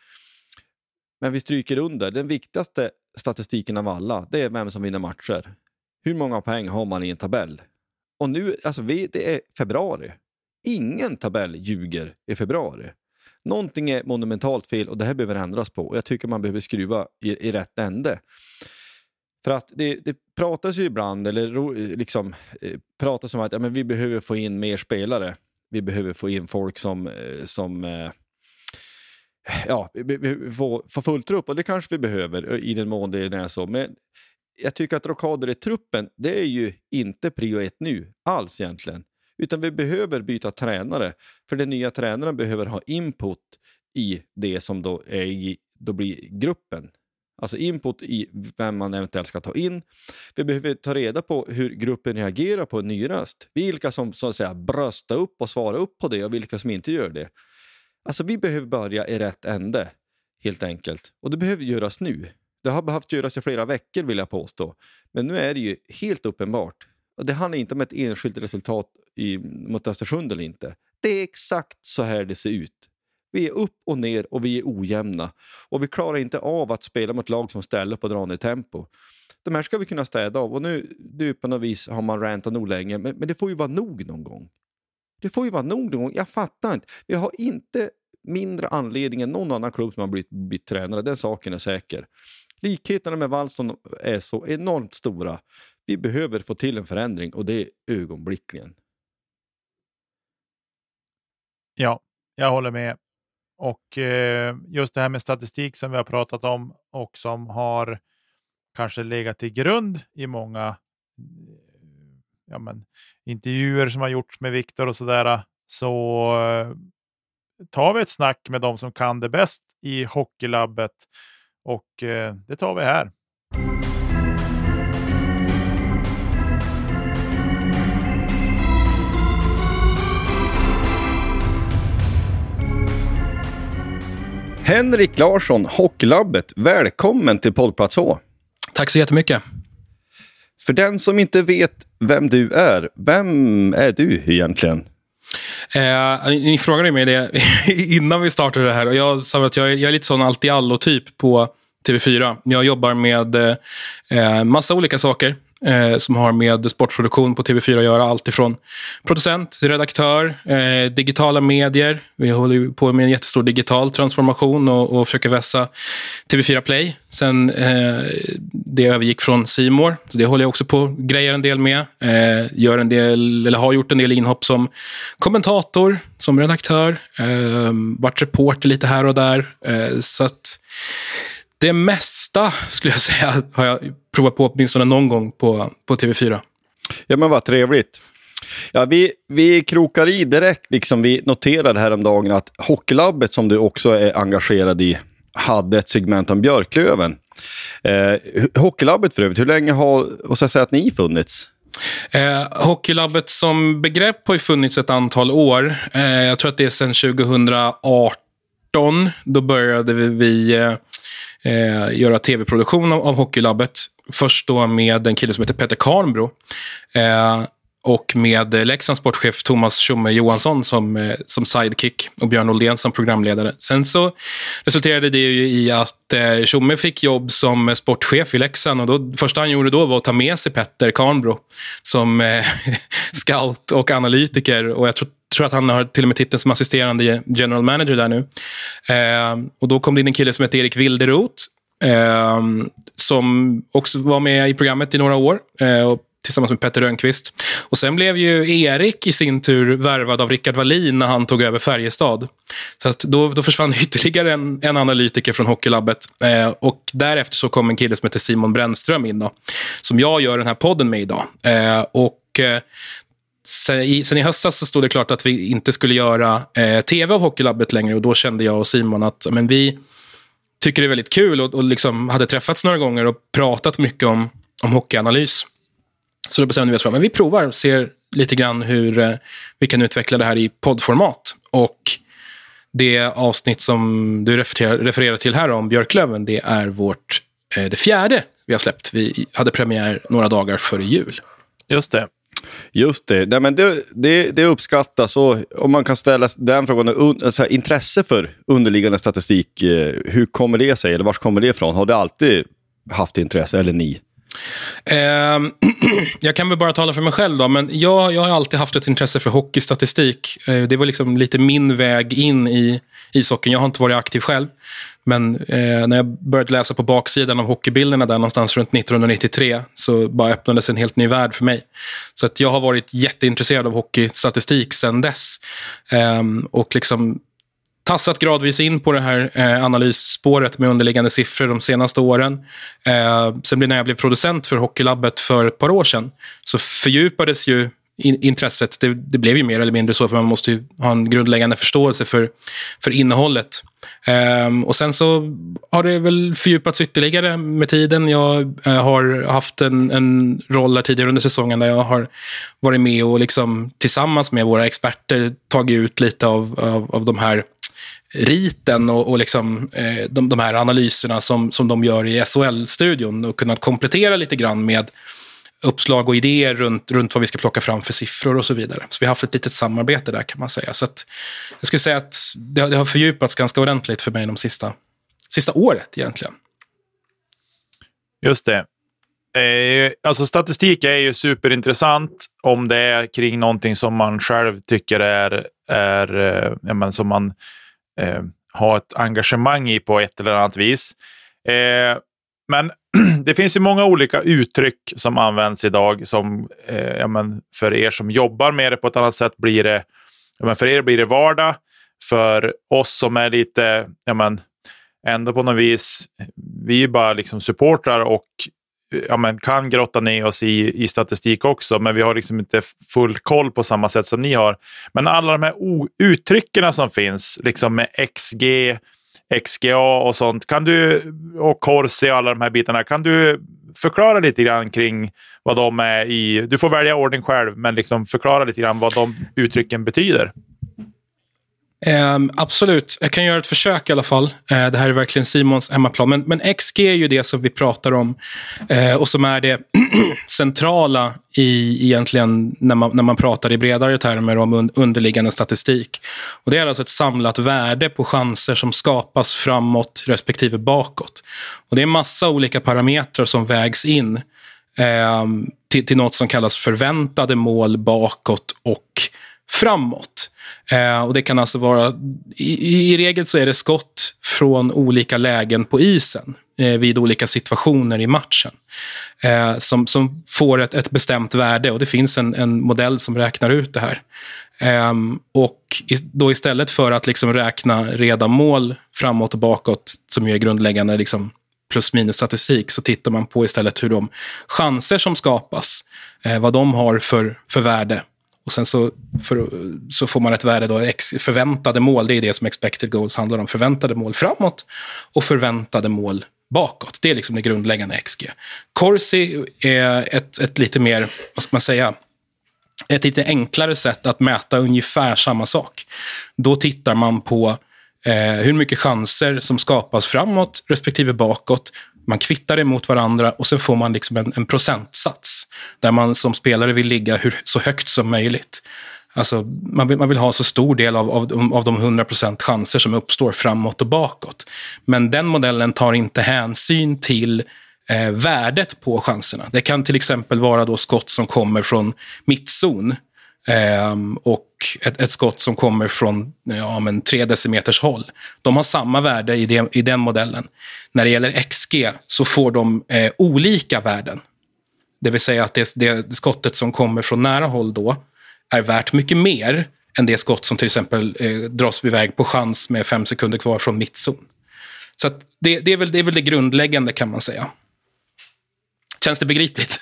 Men vi stryker under. Den viktigaste statistiken av alla, det är vem som vinner matcher. Hur många poäng har man i en tabell? Och nu, alltså vi, det är februari. Ingen tabell ljuger i februari. Någonting är monumentalt fel och det här behöver ändras på. Jag tycker man behöver skruva i, i rätt ände. För att det, det pratas ju ibland, eller liksom eh, pratas om att ja, men vi behöver få in mer spelare. Vi behöver få in folk som, eh, som eh, ja, få, få full trupp och det kanske vi behöver i den mån det är så. Men jag tycker att rockader i truppen, det är ju inte prio ett nu alls egentligen. Utan vi behöver byta tränare, för den nya tränaren behöver ha input i det som då, är i, då blir gruppen. Alltså input i vem man eventuellt ska ta in. Vi behöver ta reda på hur gruppen reagerar på en ny röst. Vilka som så att säga bröstar upp och svarar upp på det och vilka som inte gör det. Alltså vi behöver börja i rätt ände, helt enkelt. Och det behöver göras nu. Det har behövt göras i flera veckor vill jag påstå. Men nu är det ju helt uppenbart. Och det handlar inte om ett enskilt resultat i, mot Östersund eller inte. Det är exakt så här det ser ut. Vi är upp och ner och vi är ojämna. Och vi klarar inte av att spela mot lag som ställer upp och drar ner tempo. De här ska vi kunna städa av. Och nu, nu på något vis har man rantat nog länge, men, men det får ju vara nog någon gång. Det får ju vara nog någon gång. Jag fattar inte. Vi har inte mindre anledning än någon annan klubb som har blivit, blivit tränare. Den saken är säker. Likheterna med Wallson är så enormt stora. Vi behöver få till en förändring och det är ögonblickligen. Ja, jag håller med. Och eh, just det här med statistik som vi har pratat om och som har kanske legat till grund i många ja, men, intervjuer som har gjorts med Viktor och sådär. Så eh, tar vi ett snack med de som kan det bäst i Hockeylabbet och eh, det tar vi här. Henrik Larsson, Hockeylabbet, välkommen till poddplats H. Tack så jättemycket. För den som inte vet vem du är, vem är du egentligen? Eh, ni frågade mig det innan vi startade det här och jag sa att jag är, jag är lite sån allt-i-allo-typ på TV4. Jag jobbar med eh, massa olika saker eh, som har med sportproduktion på TV4 att göra. Allt ifrån producent, redaktör, eh, digitala medier. Vi håller på med en jättestor digital transformation och, och försöker vässa TV4 Play. Sen eh, det övergick från Simor, så det håller jag också på grejer en del med. Eh, gör en del, eller har gjort en del inhopp som kommentator, som redaktör, eh, varit reporter lite här och där. Eh, så att det mesta, skulle jag säga, har jag provat på åtminstone någon gång på, på TV4. Ja, men vad trevligt. Ja, vi, vi krokar i direkt. Liksom vi noterade häromdagen att Hockeylabbet, som du också är engagerad i, hade ett segment om Björklöven. Eh, Hockeylabbet för övrigt, hur länge har och så säga att ni funnits? Eh, Hockeylabbet som begrepp har ju funnits ett antal år. Eh, jag tror att det är sedan 2018. Då började vi, vi eh, eh, göra tv-produktion av, av Hockeylabbet. Först då med en kille som heter Peter Karnbro. Eh, och med Leksands sportchef Thomas Tjomme Johansson som, eh, som sidekick och Björn Oldén som programledare. Sen så resulterade det ju i att eh, Tjomme fick jobb som sportchef i Leksand och då, första han gjorde då var att ta med sig Petter Karnbro som eh, scout och analytiker och jag tror tror att han har till och med titeln som assisterande general manager där nu. Eh, och då kom det in en kille som heter Erik Wilderoth eh, som också var med i programmet i några år. Eh, och tillsammans med Petter Rönnqvist. Och sen blev ju Erik i sin tur värvad av Rickard Wallin när han tog över Färjestad. Så att då, då försvann ytterligare en, en analytiker från Hockeylabbet. Eh, och därefter så kom en kille som heter Simon Brännström in då, som jag gör den här podden med idag. Eh, och eh, sen i, sen i höstas så stod det klart att vi inte skulle göra eh, tv av Hockeylabbet längre och då kände jag och Simon att men vi tycker det är väldigt kul och, och liksom hade träffats några gånger och pratat mycket om, om hockeyanalys. Så då bestämde vi oss för att vi provar och ser lite grann hur eh, vi kan utveckla det här i poddformat. Och det avsnitt som du refererar, refererar till här om Björklöven, det är vårt, eh, det fjärde vi har släppt. Vi hade premiär några dagar före jul. Just det. Just det. Nej, men det, det, det uppskattas. Och om man kan ställa den frågan, un, alltså, intresse för underliggande statistik, eh, hur kommer det sig? Eller var kommer det ifrån? Har du alltid haft intresse, eller ni? Eh, jag kan väl bara tala för mig själv då, men jag, jag har alltid haft ett intresse för hockeystatistik. Eh, det var liksom lite min väg in i ishockeyn. Jag har inte varit aktiv själv. Men eh, när jag började läsa på baksidan av hockeybilderna där någonstans runt 1993 så bara öppnades en helt ny värld för mig. Så att jag har varit jätteintresserad av hockeystatistik sedan dess. Eh, och liksom tassat gradvis in på det här eh, analysspåret med underliggande siffror de senaste åren. Eh, sen när jag blev producent för Hockeylabbet för ett par år sedan så fördjupades ju in, intresset. Det, det, blev ju mer eller mindre så, för man måste ha en grundläggande förståelse för, för innehållet. Um, och sen så har det väl fördjupats ytterligare med tiden. Jag uh, har haft en, en roll här tidigare under säsongen där jag har varit med och liksom, tillsammans med våra experter tagit ut lite av, av, av de här riten och, och liksom, eh, de, de, här analyserna som, som de gör i SHL-studion och kunnat komplettera lite grann med uppslag och idéer runt, runt vad vi ska plocka fram för siffror och så vidare. Så vi har haft ett litet samarbete där kan man säga. Så att, jag skulle säga att det, det har fördjupats ganska ordentligt för mig de sista, sista året egentligen. Just det. Eh, alltså statistik är ju superintressant om det är kring någonting som man själv tycker är, är eh, ja, men som man eh, ha ett engagemang i på ett eller annat vis. Eh, men det finns ju många olika uttryck som används idag. Som, eh, ja, men för er som jobbar med det på ett annat sätt blir det, ja, men för er blir det vardag. För oss som är lite, ja, men, ändå på något vis, vi är bara liksom supportrar och ja, men, kan grotta ner oss i, i statistik också, men vi har liksom inte full koll på samma sätt som ni har. Men alla de här uttrycken som finns, liksom med XG, XGA och sånt. Kan du, och Corsi och alla de här bitarna. Kan du förklara lite grann kring vad de är i... Du får välja ordning själv, men liksom förklara lite grann vad de uttrycken betyder. Um, absolut, jag kan göra ett försök i alla fall. Uh, det här är verkligen Simons hemmaplan. Men, men XG är ju det som vi pratar om uh, och som är det centrala i egentligen när man, när man pratar i bredare termer om un, underliggande statistik. Och Det är alltså ett samlat värde på chanser som skapas framåt respektive bakåt. Och Det är massa olika parametrar som vägs in uh, till, till något som kallas förväntade mål bakåt och framåt. Eh, och Det kan alltså vara, i, i, regel så är det skott från olika lägen på isen eh, vid olika situationer i matchen eh, som, som får ett, ett bestämt värde och det finns en, en modell som räknar ut det här. Um, och i, då istället för att liksom räkna reda mål framåt och bakåt, som ju är grundläggande liksom plus minus statistik, så tittar man på istället hur de chanser som skapas, eh, vad de har för, för värde. Och sen så, för, så får man ett värde då, ex, förväntade mål, det är det som expected goals handlar om. Förväntade mål framåt och förväntade mål bakåt. Det är liksom det grundläggande XG. Corsi är ett, ett lite mer, vad ska man säga, ett lite enklare sätt att mäta ungefär samma sak. Då tittar man på eh, hur mycket chanser som skapas framåt respektive bakåt man kvittar det mot varandra och sen får man liksom en, en procentsats där man som spelare vill ligga hur, så högt som möjligt. Alltså, man, vill, man vill ha så stor del av, av, av de 100% chanser som uppstår framåt och bakåt. Men den modellen tar inte hänsyn till eh, värdet på chanserna. Det kan till exempel vara då skott som kommer från mittzon Um, och ett, ett, skott som kommer från ja, men tre decimeters håll. De har samma värde i, det, i den modellen. När det gäller XG så får de eh, olika värden. Det vill säga att det, det, skottet som kommer från nära håll då är värt mycket mer än det skott som till exempel eh, dras iväg på chans med fem sekunder kvar från mittzon. Så det, det, är väl, det är väl det grundläggande kan man säga. Känns det begripligt?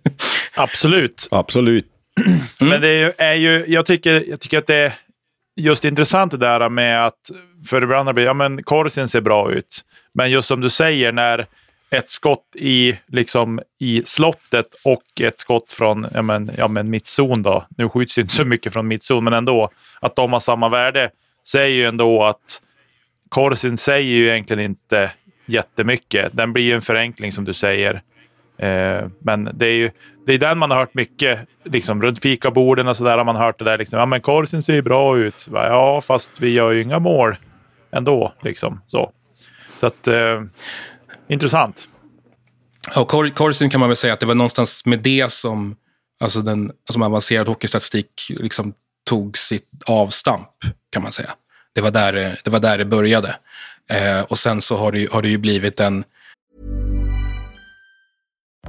Absolut. Absolut. Mm. Men det är ju, jag, tycker, jag tycker att det är just intressant det där med att, för ibland blir ja men Korsin ser bra ut. Men just som du säger, när ett skott i, liksom, i slottet och ett skott från ja men, ja men mittzon då. Nu skjuts det inte så mycket från mittzon, men ändå. Att de har samma värde säger ju ändå att Korsin säger ju egentligen inte jättemycket. Den blir ju en förenkling som du säger. Eh, men det är ju det är den man har hört mycket. Liksom, runt fikaborden och sådär har man hört det där. Liksom, ja, men Korsin ser ju bra ut. Ja, fast vi gör ju inga mål ändå. Liksom, så så att, eh, intressant. Ja, Kor Korsin kan man väl säga att det var någonstans med det som alltså den, alltså avancerad hockeystatistik liksom tog sitt avstamp, kan man säga. Det var där det, var där det började. Eh, och sen så har det, har det ju blivit en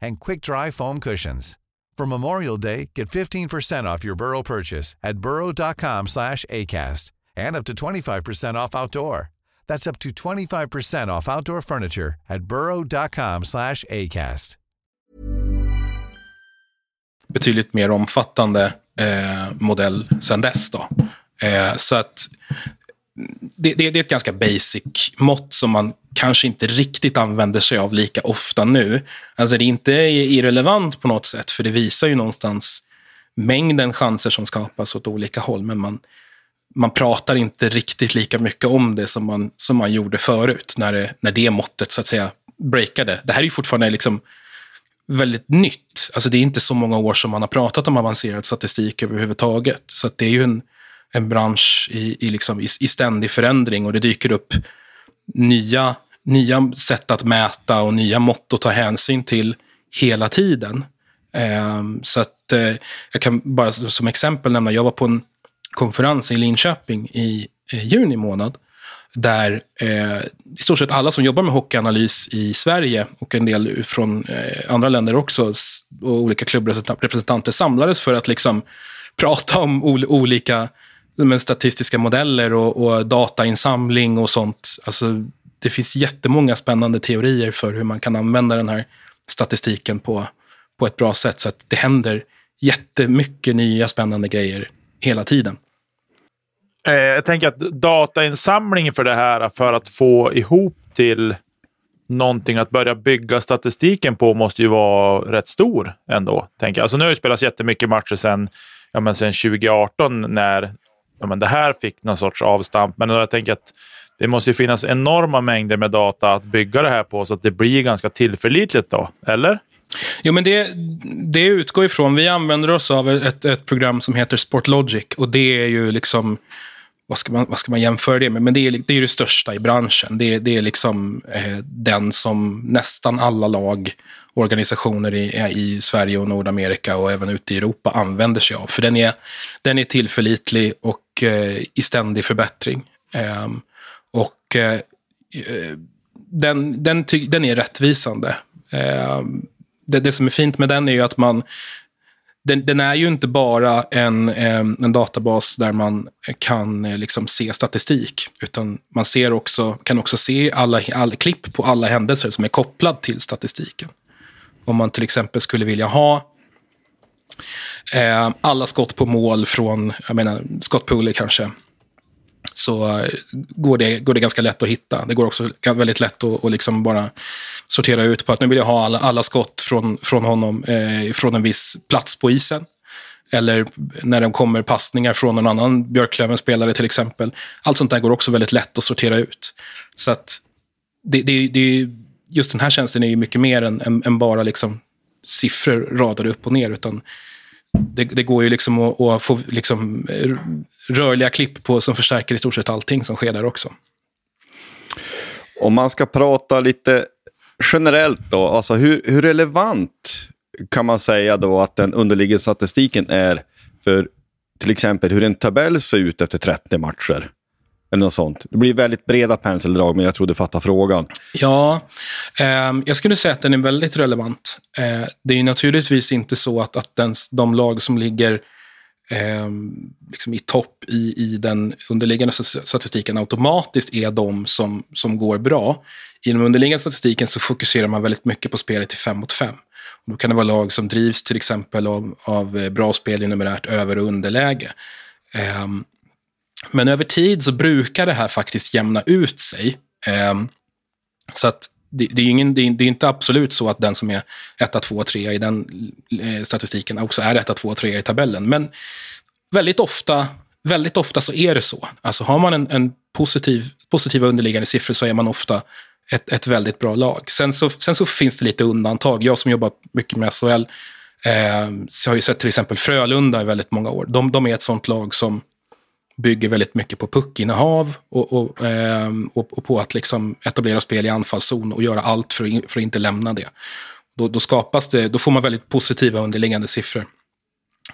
and quick-dry foam cushions. For Memorial Day, get 15% off your Burrow purchase at burrow.com slash ACAST and up to 25% off outdoor. That's up to 25% off outdoor furniture at burrow.com slash ACAST. Betydligt mer omfattande eh, modell sen dess då. Eh, så att det, det, det, är ett ganska basic mått som man kanske inte riktigt använder sig av lika ofta nu. Alltså det är inte irrelevant på något sätt, för det visar ju någonstans mängden chanser som skapas åt olika håll, men man, man pratar inte riktigt lika mycket om det som man, som man gjorde förut, när det, när det måttet så att säga breakade. Det här är ju fortfarande liksom väldigt nytt. Alltså det är inte så många år som man har pratat om avancerad statistik överhuvudtaget. Så det är ju en, en bransch i, i, liksom, i, i ständig förändring och det dyker upp nya nya sätt att mäta och nya mått att ta hänsyn till hela tiden. Ehm, så att eh, jag kan bara som exempel nämna, jag var på en konferens i Linköping i juni månad. där eh, i stort sett alla som jobbar med hockeyanalys i Sverige och en del från eh, andra länder också och olika klubbrepresentanter samlades för att liksom prata om ol olika men, statistiska modeller och, och datainsamling och sånt. Alltså, det finns jättemånga spännande teorier för hur man kan använda den här statistiken på, på ett bra sätt. Så att det händer jättemycket nya spännande grejer hela tiden. Eh, jag tänker att datainsamling för det här, för att få ihop till någonting att börja bygga statistiken på måste ju vara rätt stor ändå. Tänker jag. Alltså nu har det spelats jättemycket matcher sedan, ja, men 2018 när ja, men det här fick någon sorts avstamp. Men jag tänker att det måste ju finnas enorma mängder med data att bygga det här på så att det blir ganska tillförlitligt då, eller? Jo, men det, det utgår ifrån, vi använder oss av ett, ett program som heter Sportlogic och det är ju liksom vad ska, man, vad ska man jämföra det med? Men det är det, är det största i branschen. Det, det är liksom eh, den som nästan alla lag, organisationer i, eh, i Sverige och Nordamerika och även ute i Europa använder sig av. För den är, den är tillförlitlig och eh, i ständig förbättring. Eh, och eh, eh, den, den, ty, den är rättvisande. Eh, det, det som är fint med den är ju att man den, den, är ju inte bara en, en databas där man kan eh, liksom se statistik, utan man ser också, kan också se alla, alla klipp på alla händelser som är kopplad till statistiken. Om man till exempel skulle vilja ha eh, alla skott på mål från, jag menar, skottpooler kanske, så eh, går det, går det ganska lätt att hitta. Det går också väldigt lätt att, att liksom bara sortera ut på att nu vill jag ha alla, alla skott från, från honom eh, från en viss plats på isen. Eller när det kommer passningar från någon annan Björklöven-spelare till exempel. Allt sånt där går också väldigt lätt att sortera ut. Så att det, det, det, just den här tjänsten är ju mycket mer än, än, än bara liksom siffror radade upp och ner. Utan det, det, går ju liksom att, att få liksom eh, rörliga klipp på som förstärker i stort sett allting som sker där också. Om man ska prata lite generellt då, alltså hur, hur relevant kan man säga då att den underliggande statistiken är för till exempel hur en tabell ser ut efter 30 matcher? Eller något sånt. Det blir väldigt breda penseldrag, men jag tror du fattar frågan. Ja, eh, jag skulle säga att den är väldigt relevant. Eh, det är naturligtvis inte så att, att den, de lag som ligger eh, liksom i topp i, i den underliggande statistiken automatiskt är de som, som går bra. I den underliggande statistiken så fokuserar man väldigt mycket på spelet i fem mot fem. Då kan det vara lag som drivs till exempel av, av eh, bra spel i numerärt över och underläge. Ehm, men över tid så brukar det här faktiskt jämna ut sig. Ehm, så att det, det, är ingen, det, är, inte absolut så att den som är 1, 2, 3 i den eh, statistiken också är 1, 2, 3 i tabellen. Men väldigt ofta, väldigt ofta så är det så. Alltså har man en, en positiv, positiva underliggande siffror så är man ofta ett, ett väldigt bra lag. Sen så, sen så finns det lite undantag. Jag som jobbat mycket med SHL eh, så har ju sett till exempel Frölunda i väldigt många år. De, de är ett sånt lag som bygger väldigt mycket på puckinnehav och, och, eh, och, och, på att liksom etablera spel i anfallszon och göra allt för, att, för att inte lämna det. Då, då, skapas det, då får man väldigt positiva underliggande siffror.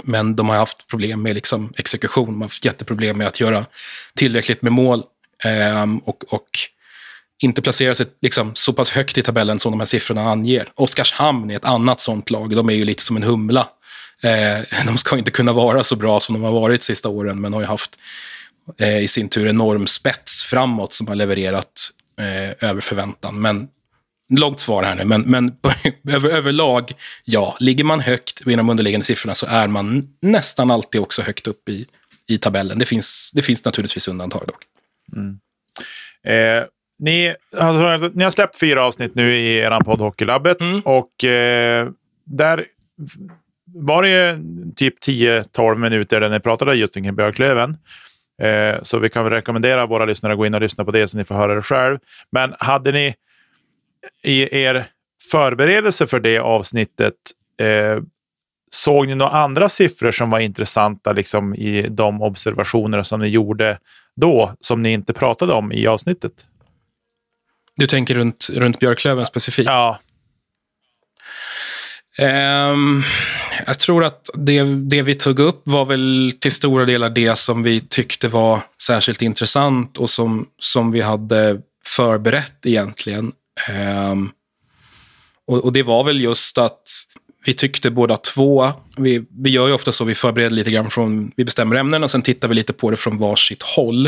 Men de har haft problem med liksom exekution, de har haft jätteproblem med att göra tillräckligt med mål. Eh, och, och inte placera sig liksom så pass högt i tabellen som de här siffrorna anger. Oskarshamn är ett annat sånt lag. De är ju lite som en humla. Eh, de ska inte kunna vara så bra som de har varit de sista åren, men har ju haft eh, i sin tur enorm spets framåt som har levererat eh, över förväntan. Men långt svar här nu, men, men över, överlag, ja. Ligger man högt i de underliggande siffrorna så är man nästan alltid också högt upp i, i tabellen. Det finns, det finns naturligtvis undantag dock. Mm. Eh, ni, alltså, ni har släppt fyra avsnitt nu i er podd Hockeylabbet mm. och eh, där var det typ 10-12 minuter där ni pratade just kring Björklöven. Eh, så vi kan rekommendera våra lyssnare att gå in och lyssna på det så ni får höra det själv. Men hade ni i er förberedelse för det avsnittet eh, Såg ni några andra siffror som var intressanta liksom, i de observationer som ni gjorde då, som ni inte pratade om i avsnittet? Du tänker runt, runt Björklöven specifikt? Ja. Um, jag tror att det, det vi tog upp var väl till stora delar det som vi tyckte var särskilt intressant och som, som vi hade förberett egentligen. Um, och, och, det var väl just att vi tyckte båda två, vi, vi gör ju ofta så, vi förbereder lite grann från, vi bestämmer ämnen och sen tittar vi lite på det från varsitt håll.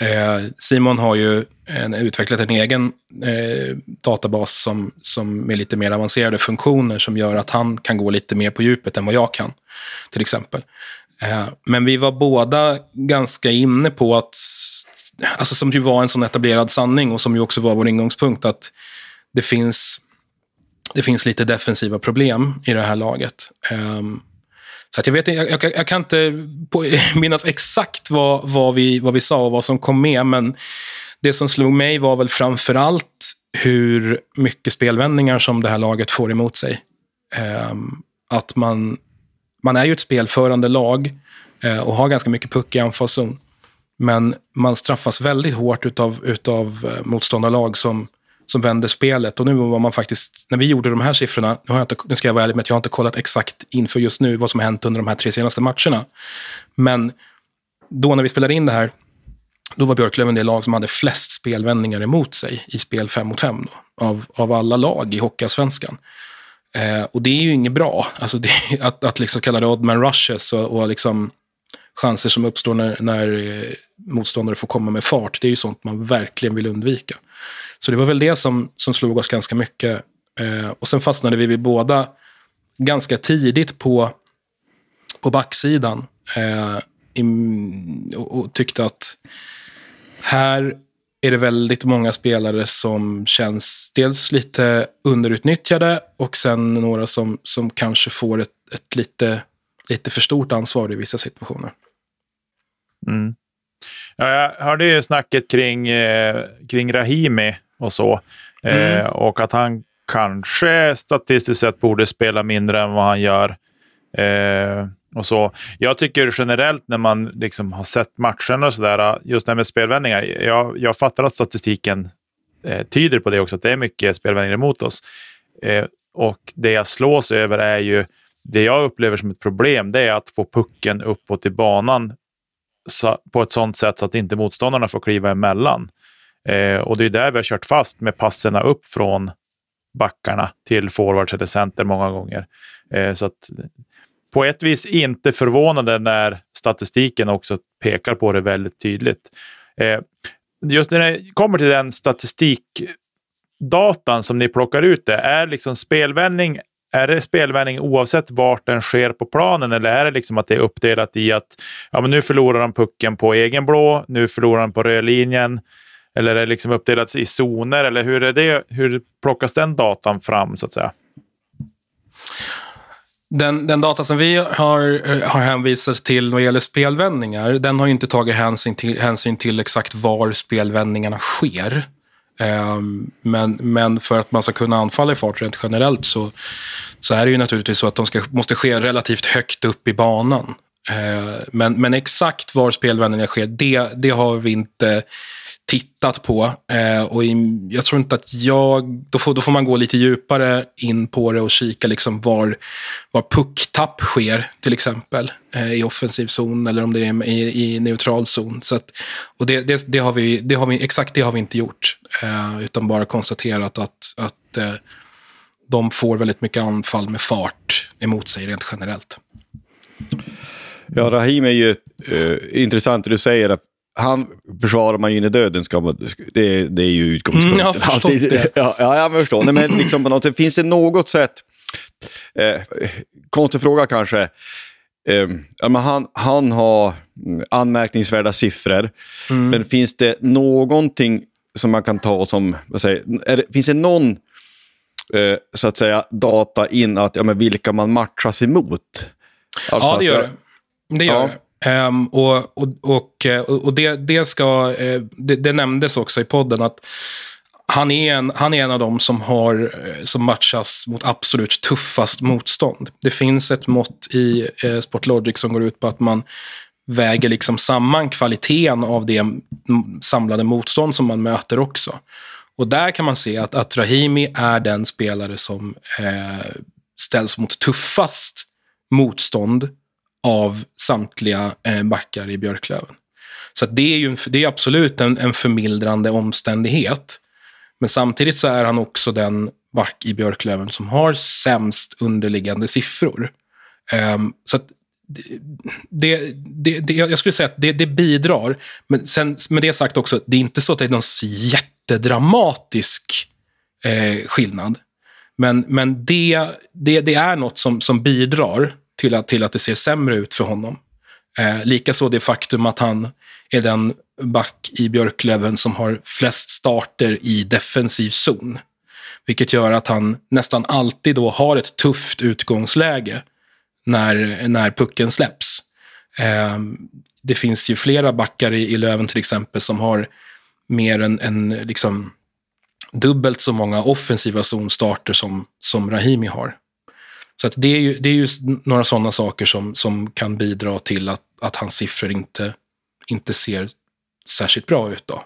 Eh, Simon har ju en, utvecklat en egen eh, databas som, som med lite mer avancerade funktioner som gör att han kan gå lite mer på djupet än vad jag kan, till exempel. Eh, men vi var båda ganska inne på att, alltså som ju var en sån etablerad sanning och som ju också var vår ingångspunkt, att det finns det finns lite defensiva problem i det här laget. Um, så att jag, vet, jag, jag, jag kan inte minnas exakt vad, vad, vi, vad vi sa och vad som kom med, men det som slog mig var väl framför allt hur mycket spelvändningar som det här laget får emot sig. Um, att man, man är ju ett spelförande lag uh, och har ganska mycket puck i anfallszon. Men man straffas väldigt hårt utav, utav eh, motståndarlag som som vänder spelet. Och nu var man faktiskt, när vi gjorde de här siffrorna, nu, har jag inte, nu ska jag vara ärlig med att jag har inte kollat exakt inför just nu vad som har hänt under de här tre senaste matcherna. Men då när vi spelade in det här, då var Björklöven det lag som hade flest spelvändningar emot sig i spel 5 mot 5 av, av alla lag i Hockeyallsvenskan. Eh, och det är ju inget bra. Alltså det, att, att liksom kalla det oddman rushes och, och liksom chanser som uppstår när, när eh, motståndare får komma med fart, det är ju sånt man verkligen vill undvika. Så det var väl det som, som slog oss ganska mycket. Eh, och sen fastnade vi vid båda ganska tidigt på, på backsidan. Eh, i, och, och, tyckte att här är det väldigt många spelare som känns dels lite underutnyttjade och sen några som, som kanske får ett, ett lite, lite för stort ansvar i vissa situationer. Mm. Ja, jag hörde ju snacket kring, eh, kring Rahimi och så. Mm. Eh, och att han kanske statistiskt sett borde spela mindre än vad han gör. Eh, och så. Jag tycker generellt när man liksom har sett matcherna och sådär, just det här med spelvändningar. Jag, jag fattar att statistiken eh, tyder på det också, att det är mycket spelvändningar emot oss. Eh, och det jag slås över är ju, det jag upplever som ett problem, det är att få pucken uppåt i banan så, på ett sånt sätt så att inte motståndarna får kliva emellan. Eh, och det är där vi har kört fast med passerna upp från backarna till forwards eller center många gånger. Eh, så att på ett vis inte förvånande när statistiken också pekar på det väldigt tydligt. Eh, just när det kommer till den statistikdatan som ni plockar ut, det, är liksom spelvändning är det spelvändning oavsett vart den sker på planen eller är det liksom att det är uppdelat i att ja, men nu förlorar han pucken på egen blå, nu förlorar han på rödlinjen, eller är det liksom uppdelat i zoner? Eller hur, är det, hur plockas den datan fram så att säga? Den, den, data som vi har, eh, har hänvisat till vad gäller spelvändningar, den har inte tagit hänsyn till, hänsyn till exakt var spelvändningarna sker. Ehm, men, men för att man ska kunna anfalla i fart rent generellt så, så är det ju naturligtvis så att de ska, måste ske relativt högt upp i banan. Ehm, men, men exakt var spelvändningarna sker, det, det har vi inte tittat på. Eh, och i, jag tror inte att jag... Då får, då får man gå lite djupare in på det och kika liksom var, var pucktapp sker, till exempel. Eh, I offensiv zon eller om det är i, i neutral zon. Så att, och det, det, det, har vi, det har vi, exakt det har vi inte gjort. Eh, utan bara konstaterat att, att eh, de får väldigt mycket anfall med fart emot sig rent generellt. Ja, Rahim är ju eh, intressant det du säger. Han försvarar man ju in i döden, ska man, det, det är ju utgångspunkten. Mm, jag har förstått Alltid, det. Ja, ja, jag förstår. Nej, men liksom på något, finns det något sätt, eh, konstig fråga kanske, eh, men han, han har anmärkningsvärda siffror, mm. men finns det någonting som man kan ta som, vad säger, är finns det någon eh, så att säga data in att, ja, men vilka man matchas emot? Alltså ja, det gör det. Det gör ja. det. Um, och och, och, eh, och det, det, ska, eh, det, det, nämndes också i podden att han är, en, han är en av dem som, har, eh, som matchas mot absolut tuffast motstånd. Det finns ett mått i eh, Sportlogic som går ut på att man väger liksom samman kvaliteten av det samlade motstånd som man möter också. Och där kan man se att, att Rahimi är den spelare som eh, ställs mot tuffast motstånd av samtliga eh, backar i Björklöven. Så det är ju det är absolut en, en förmildrande omständighet. Men samtidigt så är han också den back i Björklöven som har sämst underliggande siffror. Um, så det, det, det, jag skulle säga att det, det bidrar. Men sen, med det sagt också, det är inte så att det är någon jättedramatisk eh, skillnad. Men, men det, det, det är något som, som bidrar till att, till att det ser sämre ut för honom. Eh, Likaså det faktum att han är den back i Björklöven som har flest starter i defensiv zon. Vilket gör att han nästan alltid då har ett tufft utgångsläge när, när pucken släpps. Eh, det finns ju flera backar i, i Löven till exempel som har mer än, än liksom dubbelt så många offensiva zonstarter som, som Rahimi har. Så att det, är ju, det är ju några sådana saker som, som kan bidra till att, att hans siffror inte, inte ser särskilt bra ut. Då.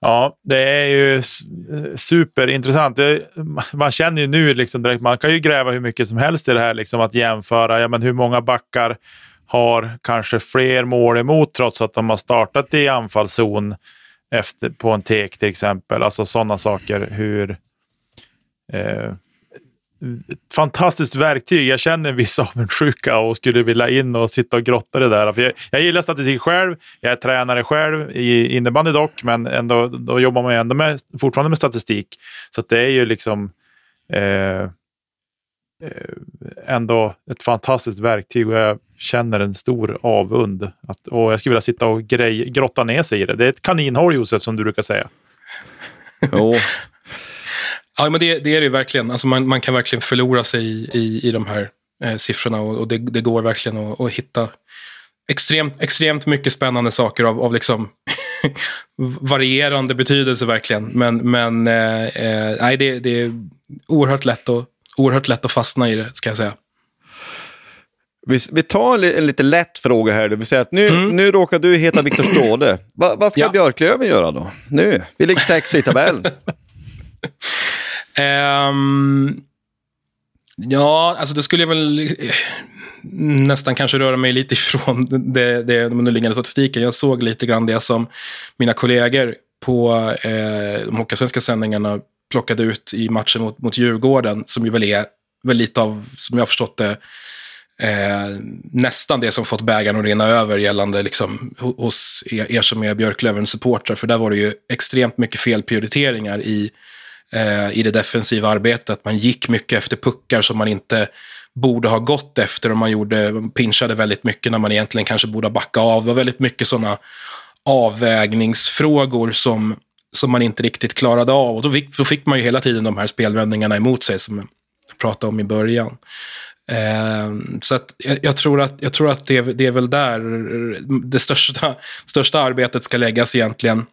Ja, det är ju superintressant. man känner ju nu liksom direkt, man kan ju gräva hur mycket som helst i det här, liksom att jämföra ja, men hur många backar har kanske fler mål emot trots att de har startat i anfallszon efter, på en tek till exempel. Alltså sådana saker. Hur... Eh, fantastiskt verktyg. Jag känner en viss avundsjuka och skulle vilja in och sitta och grotta det där. För jag, jag gillar statistik själv. Jag är tränare själv, i innebandy dock, men ändå, då jobbar man ju ändå med, fortfarande med statistik. Så det är ju liksom eh, eh, ändå ett fantastiskt verktyg och jag känner en stor avund. Att, och jag skulle vilja sitta och grej, grotta ner sig i det. Det är ett kaninhål, Josef, som du brukar säga. Jo, Ja, men det, det är det verkligen. Alltså man, man kan verkligen förlora sig i, i, i de här eh, siffrorna och, och det, det, går verkligen att, att, hitta extremt, extremt mycket spännande saker av, av liksom varierande betydelse verkligen. Men, men eh, eh, nej, det, det är oerhört lätt, att, oerhört lätt att fastna i det, ska jag säga. Vi, vi tar en, lite lätt fråga här. Det vill säga att nu, mm. nu råkar du heta Viktor Stråde. Va, vad ska ja. Björklöven göra då? Nu? Vi ligger sex i tabellen. Um, ja, alltså det skulle jag väl eh, nästan kanske röra mig lite ifrån det, det, den underliggande statistiken. Jag såg lite grann det som mina kollegor på eh, de Hockeysvenska sändningarna plockade ut i matchen mot, mot Djurgården, som ju väl är väl lite av, som jag har förstått det, eh, nästan det som fått bägaren att rinna över gällande liksom, hos er, er som är Björklöven-supportrar. För där var det ju extremt mycket felprioriteringar i eh, i det defensiva arbetet. Man gick mycket efter puckar som man inte borde ha gått efter och man gjorde, pinchade väldigt mycket när man egentligen kanske borde ha backat av. Det var väldigt mycket sådana avvägningsfrågor som, som man inte riktigt klarade av. Och då fick, då fick man ju hela tiden de här spelvändningarna emot sig som jag pratade om i början. Eh, så att jag, jag, tror att, jag tror att det, det är väl där det största, största arbetet ska läggas egentligen.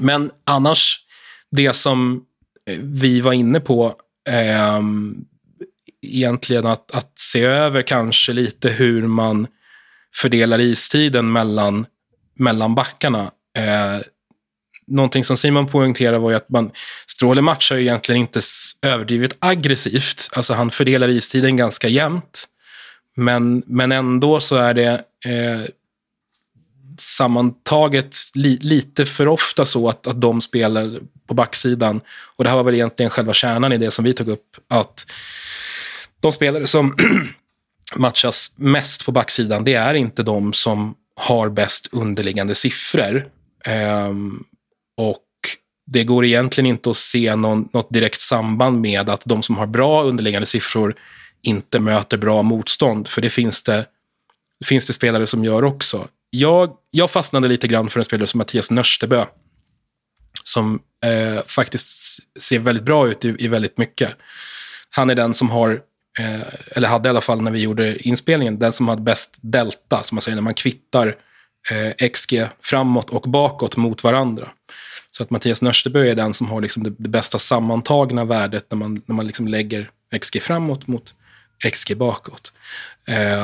Men annars, det som Eh, vi var inne på eh, egentligen att, att se över kanske lite hur man fördelar istiden mellan, mellan backarna. Eh, någonting som Simon poängterar var ju att man, Stråle matchar ju egentligen inte överdrivet aggressivt. Alltså han fördelar istiden ganska jämnt. Men, men ändå så är det eh, sammantaget li, lite för ofta så att, att de spelar på backsidan. Och det här var väl egentligen själva kärnan i det som vi tog upp. Att de spelare som matchas mest på backsidan, det är inte de som har bäst underliggande siffror. Um, och det går egentligen inte att se någon, något direkt samband med att de som har bra underliggande siffror inte möter bra motstånd. För det finns det, det finns det spelare som gör också. Jag, jag fastnade lite grann för en spelare som Mattias Nörstebö som eh, faktiskt ser väldigt bra ut i, i, väldigt mycket. Han är den som har, eh, eller hade i alla fall när vi gjorde inspelningen, den som hade bäst delta, som man säger när man kvittar eh, XG framåt och bakåt mot varandra. Så att Mattias Nörstebö är den som har liksom det, det, bästa sammantagna värdet när man, när man liksom lägger XG framåt mot XG bakåt.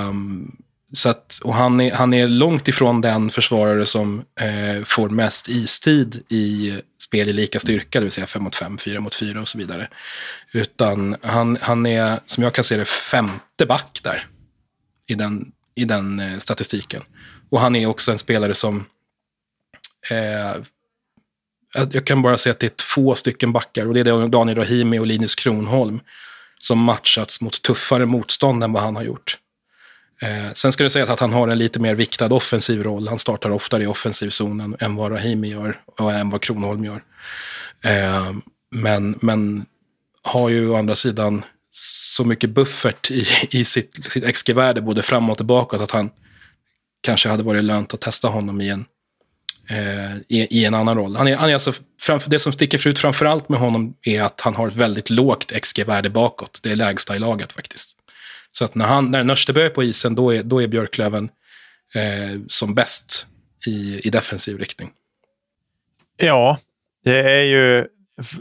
Um, så att, och han är, han är långt ifrån den försvarare som eh, får mest istid i spel i lika styrka, det vill säga 5 mot 5, 4 mot 4 och så vidare. Utan han, han är, som jag kan se det, femte back där i den, i den eh, statistiken. Och han är också en spelare som... Eh, jag kan bara säga att det är två stycken backar och det är Daniel Rahimi och Linus Kronholm som matchats mot tuffare motstånd än vad han har gjort. Eh, sen ska det sägas att han har en lite mer viktad offensiv roll. Han startar oftare i offensivzonen än vad Rahimi gör och än vad Kronholm gör. Eh, men, men har ju å andra sidan så mycket buffert i, i sitt, sitt XG-värde både framåt och tillbaka att han kanske hade varit lönt att testa honom i en, eh, i, i, en annan roll. Han är, han är alltså, framför, det som sticker ut framför allt med honom är att han har ett väldigt lågt XG-värde bakåt. Det är lägsta i laget faktiskt. Så att när, han, när Nörstebö är på isen, då är, då är Björklöven eh, som bäst i, i defensiv riktning. Ja, det är ju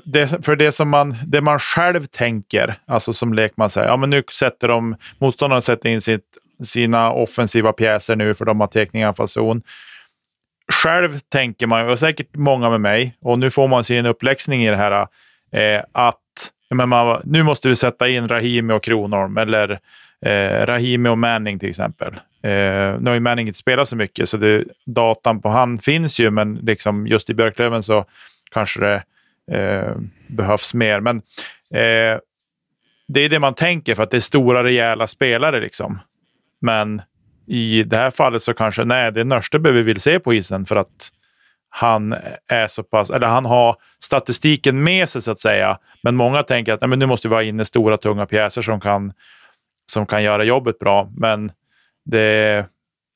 det, för det som man, det man själv tänker, alltså som lekman säger, ja men nu sätter de, motståndarna sätter in sitt, sina offensiva pjäser nu för de har täckning i anfallszon. Själv tänker man, och säkert många med mig, och nu får man sin uppläxning i det här, eh, att men man, nu måste vi sätta in Rahimi och Kronholm, eller eh, Rahimi och Manning till exempel. Eh, nu har ju Manning inte spelat så mycket, så det, datan på han finns ju, men liksom just i Björklöven så kanske det eh, behövs mer. Men eh, det är det man tänker för att det är stora rejäla spelare. liksom. Men i det här fallet så kanske nej, det är Nörstebö vi vill se på isen för att han är så pass, eller han har statistiken med sig så att säga. Men många tänker att nej, men nu måste vi ha inne stora tunga pjäser som kan, som kan göra jobbet bra. Men det,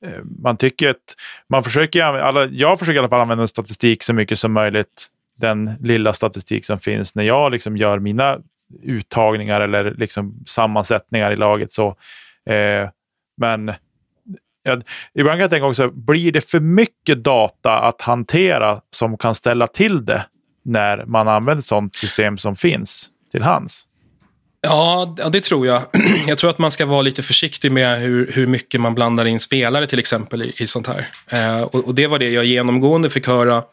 eh, man tycker att man försöker, alla, jag försöker i alla fall använda statistik så mycket som möjligt den lilla statistik som finns när jag liksom gör mina uttagningar eller liksom sammansättningar i laget. Så, eh, men jag, ibland kan jag tänka också, blir det för mycket data att hantera som kan ställa till det när man använder sånt sådant system som finns till hands? Ja, det tror jag. Jag tror att man ska vara lite försiktig med hur, hur mycket man blandar in spelare till exempel i, i sånt här. Eh, och, och, det var det jag genomgående fick höra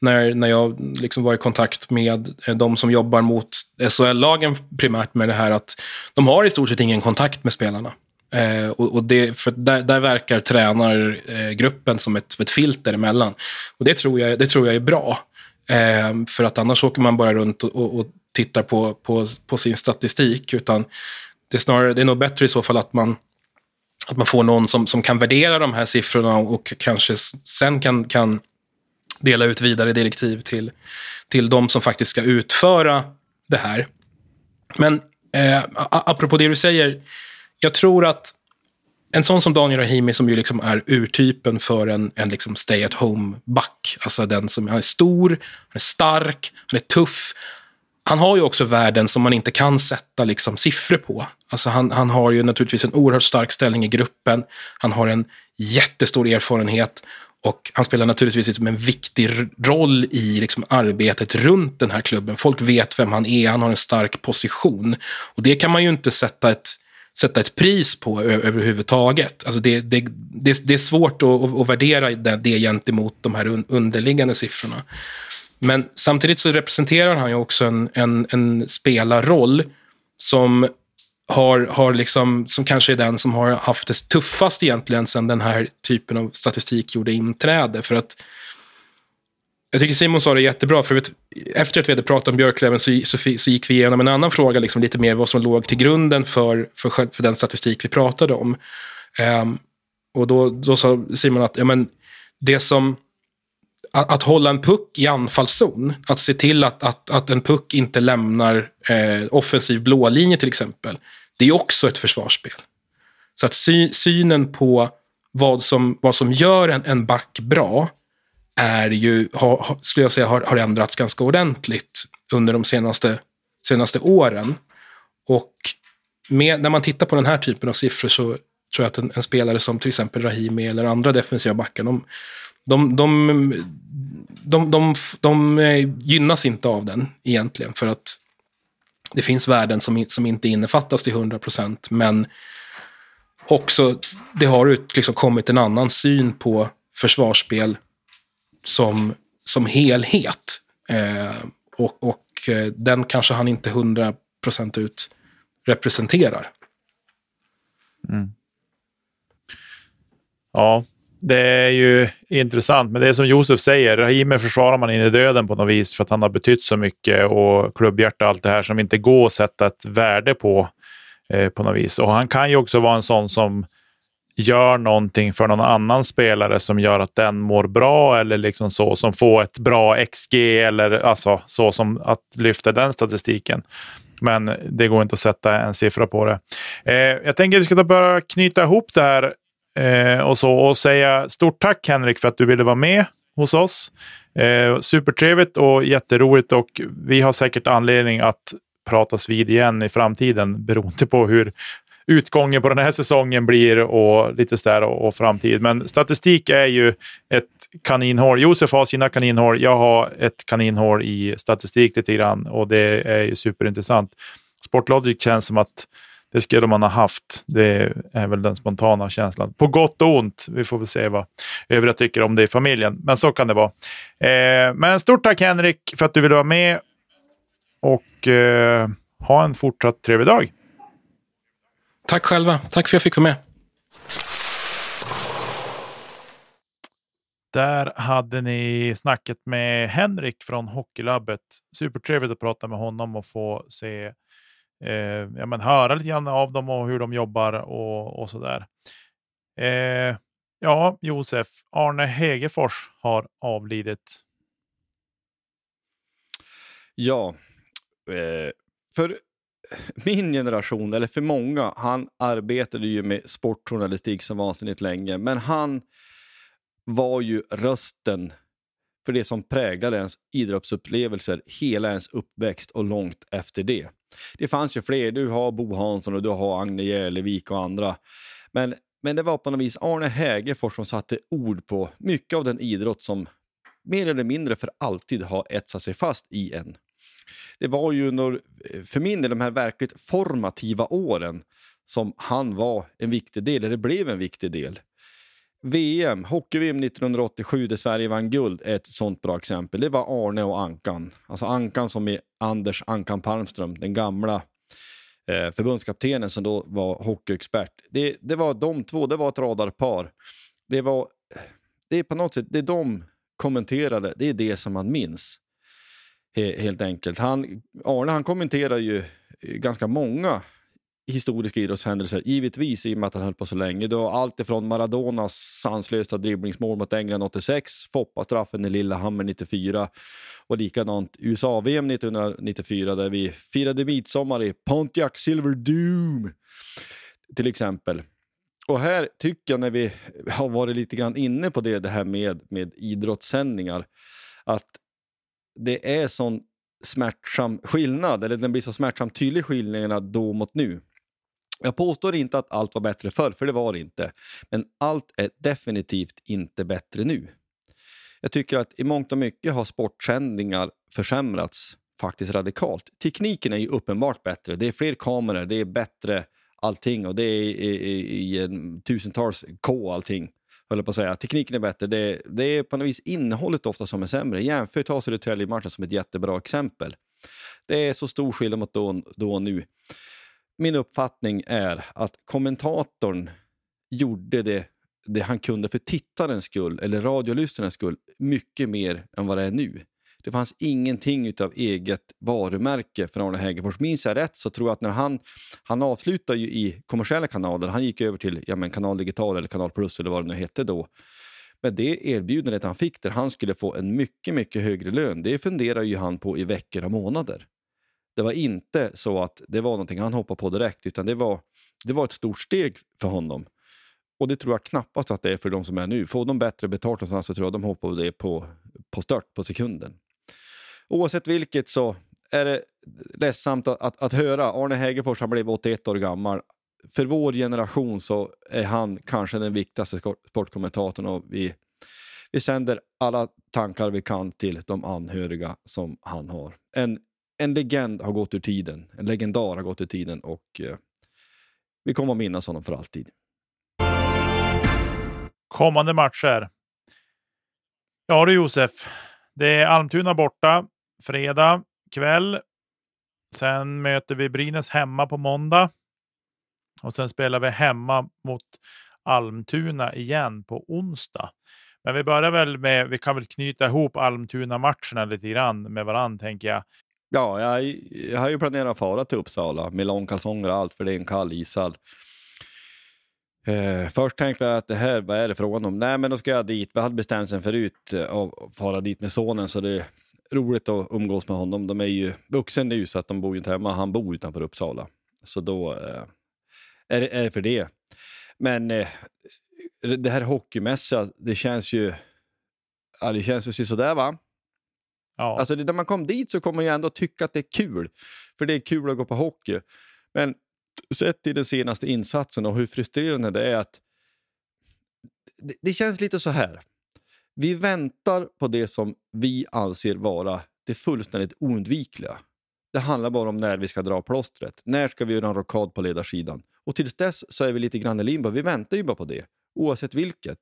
när, när jag liksom var i kontakt med eh, de som jobbar mot SHL-lagen primärt med det här att de har i stort sett ingen kontakt med spelarna. Eh, och, och det, för där, där verkar tränargruppen som ett, ett filter emellan. Och det tror jag, det tror jag är bra. Eh, för att annars åker man bara runt och, och, och tittar på, på, på, sin statistik. Utan det är, snarare, det är nog bättre i så fall att man, att man får någon som, som kan värdera de här siffrorna och kanske sen kan, kan dela ut vidare direktiv till, till de som faktiskt ska utföra det här. Men eh, apropå det du säger, jag tror att en sån som Daniel Rahimi som ju liksom är urtypen för en, en liksom stay at home-back. Alltså den som han är stor, han är stark, han är tuff. Han har ju också värden som man inte kan sätta liksom siffror på. Alltså han, han har ju naturligtvis en oerhört stark ställning i gruppen. Han har en jättestor erfarenhet och han spelar naturligtvis liksom en viktig roll i liksom arbetet runt den här klubben. Folk vet vem han är, han har en stark position. Och det kan man ju inte sätta ett, sätta ett pris på överhuvudtaget. Alltså det, det, det, det är svårt att, att värdera det, det gentemot de här underliggande siffrorna. Men samtidigt så representerar han ju också en, en, en spelarroll som har, har liksom, som kanske är den som har haft det tuffast egentligen sen den här typen av statistik gjorde inträde. För att jag tycker Simon sa det jättebra, för vet, efter att vi hade pratat om Björklöven så, så, så, gick vi igenom en annan fråga, liksom lite mer vad som låg till grunden för, för, för den statistik vi pratade om. Um, och då, då sa Simon att ja, men det som, att, att, hålla en puck i anfallszon, att se till att, att, att en puck inte lämnar eh, offensiv blålinje till exempel, det är också ett försvarsspel. Så att sy, synen på vad som, vad som gör en, en back bra är ju, har, skulle jag säga, har, har ändrats ganska ordentligt under de senaste, senaste åren. Och med, när man tittar på den här typen av siffror så tror jag att en, en spelare som till exempel Rahimi eller andra defensiva backar, de, de, de, de, de, de eh, gynnas inte av den egentligen. För att det finns värden som, som inte innefattas till 100 procent. Men också, det har ut, liksom kommit en annan syn på försvarsspel som, som helhet. Eh, och, och eh, den kanske han inte hundra procent ut representerar. Mm. Ja, det är ju intressant, men det är som Josef säger, Rahimi försvarar man in i döden på något vis för att han har betytt så mycket och klubbhjärta och allt det här som inte går att sätta ett värde på eh, på något vis. Och han kan ju också vara en sån som gör någonting för någon annan spelare som gör att den mår bra eller liksom så, som får ett bra XG eller alltså så som att lyfta den statistiken. Men det går inte att sätta en siffra på det. Eh, jag tänker att vi ska börja knyta ihop det här eh, och, så, och säga stort tack Henrik för att du ville vara med hos oss. Eh, supertrevligt och jätteroligt och vi har säkert anledning att pratas vid igen i framtiden beroende på hur utgången på den här säsongen blir och lite sådär och, och framtid. Men statistik är ju ett kaninhål. Josef har sina kaninhål. Jag har ett kaninhål i statistik lite grann och det är ju superintressant. Sportlogic känns som att det skulle man ha haft. Det är väl den spontana känslan. På gott och ont. Vi får väl se vad övriga tycker om det i familjen. Men så kan det vara. Eh, men stort tack Henrik för att du ville vara med. Och eh, ha en fortsatt trevlig dag. Tack själva. Tack för att jag fick vara med. Där hade ni snacket med Henrik från Hockeylabbet. Supertrevligt att prata med honom och få se, eh, ja, men höra lite grann av dem och hur de jobbar och, och sådär. Eh, ja, Josef, Arne Hegerfors har avlidit. Ja, eh, för min generation, eller för många, han arbetade ju med sportjournalistik som vansinnigt länge, men han var ju rösten för det som präglade ens idrottsupplevelser hela ens uppväxt och långt efter det. Det fanns ju fler, du har Bo Hansson och du har Agne Järlevik och andra. Men, men det var på något vis Arne Hägerfors som satte ord på mycket av den idrott som mer eller mindre för alltid har etsat sig fast i en det var ju under, eh, för min del de här verkligt formativa åren som han var en viktig del, eller blev en viktig del. VM, hockey-VM 1987 där Sverige vann guld är ett sånt bra exempel. Det var Arne och Ankan. Alltså Ankan som är Anders Ankan Palmström, den gamla eh, förbundskaptenen som då var hockeyexpert. Det, det var de två, det var ett radarpar. Det var, det är på något sätt, det de kommenterade, det är det som man minns helt enkelt. Han, Arne han kommenterar ju eh, ganska många historiska idrottshändelser, givetvis i och med att han höll på så länge. Det var allt ifrån Maradonas sanslösa dribblingsmål mot England 86, Foppa-straffen i Lillehammer 94 och likadant USA-VM 1994 där vi firade midsommar i Pontiac Silver Doom till exempel. Och här tycker jag, när vi har varit lite grann inne på det, det här med, med idrottssändningar, att det är sån smärtsam skillnad, eller den blir så smärtsamt tydlig skillnaden då mot nu. Jag påstår inte att allt var bättre förr, för det var det inte. Men allt är definitivt inte bättre nu. Jag tycker att i mångt och mycket har sportsändningar försämrats faktiskt radikalt. Tekniken är ju uppenbart bättre. Det är fler kameror, det är bättre allting och det är i, i, i tusentals K allting höll på att säga. Tekniken är bättre. Det, det är på något vis innehållet ofta som är sämre. Jämför ta Södertälje-matchen som ett jättebra exempel. Det är så stor skillnad mot då, då och nu. Min uppfattning är att kommentatorn gjorde det, det han kunde för tittarens skull, eller radiolyssnarens skull, mycket mer än vad det är nu. Det fanns ingenting av eget varumärke för Arne Hägerfors. Minns jag rätt så tror jag att när han, han avslutade ju i kommersiella kanaler, han gick över till ja, men kanal digital eller kanal plus eller vad det nu hette då. Men det erbjudandet han fick där han skulle få en mycket, mycket högre lön, det funderar ju han på i veckor och månader. Det var inte så att det var någonting han hoppade på direkt, utan det var, det var ett stort steg för honom. Och det tror jag knappast att det är för de som är nu. Får de bättre betalt någonstans så tror jag de hoppar på det på, på stört på sekunden. Oavsett vilket så är det ledsamt att, att, att höra. Arne Hägerfors han blev 81 år gammal. För vår generation så är han kanske den viktigaste sportkommentatorn och vi, vi sänder alla tankar vi kan till de anhöriga som han har. En, en legend har gått ur tiden, en legendar har gått ur tiden och eh, vi kommer att minnas honom för alltid. Kommande matcher. Ja du Josef, det är Almtuna borta fredag kväll. Sen möter vi Brynäs hemma på måndag. Och sen spelar vi hemma mot Almtuna igen på onsdag. Men vi börjar väl med, vi kan väl knyta ihop Almtuna-matcherna lite grann med varandra tänker jag. Ja, jag, jag har ju planerat att fara till Uppsala med långkalsonger och allt för det är en kall ishall. Eh, först tänkte jag att det här, vad är det frågan om? Nej, men då ska jag dit. Vi hade bestämt sen förut eh, att fara dit med sonen, så det roligt att umgås med honom. De är ju vuxen nu, så att de bor ju inte hemma. Han bor utanför Uppsala. Så då eh, är, det, är det för det. Men eh, det här hockeymässiga, det känns ju... Ja, det känns ju sådär va? Ja. Alltså när man kom dit så kommer man ju ändå tycka att det är kul. För det är kul att gå på hockey. Men sett i den senaste insatsen och hur frustrerande det är att... Det, det känns lite så här. Vi väntar på det som vi anser vara det fullständigt oundvikliga. Det handlar bara om när vi ska dra plåstret. När ska vi göra en rockad på ledarsidan? Och tills dess så är vi lite grann i limbo. Vi väntar ju bara på det, oavsett vilket.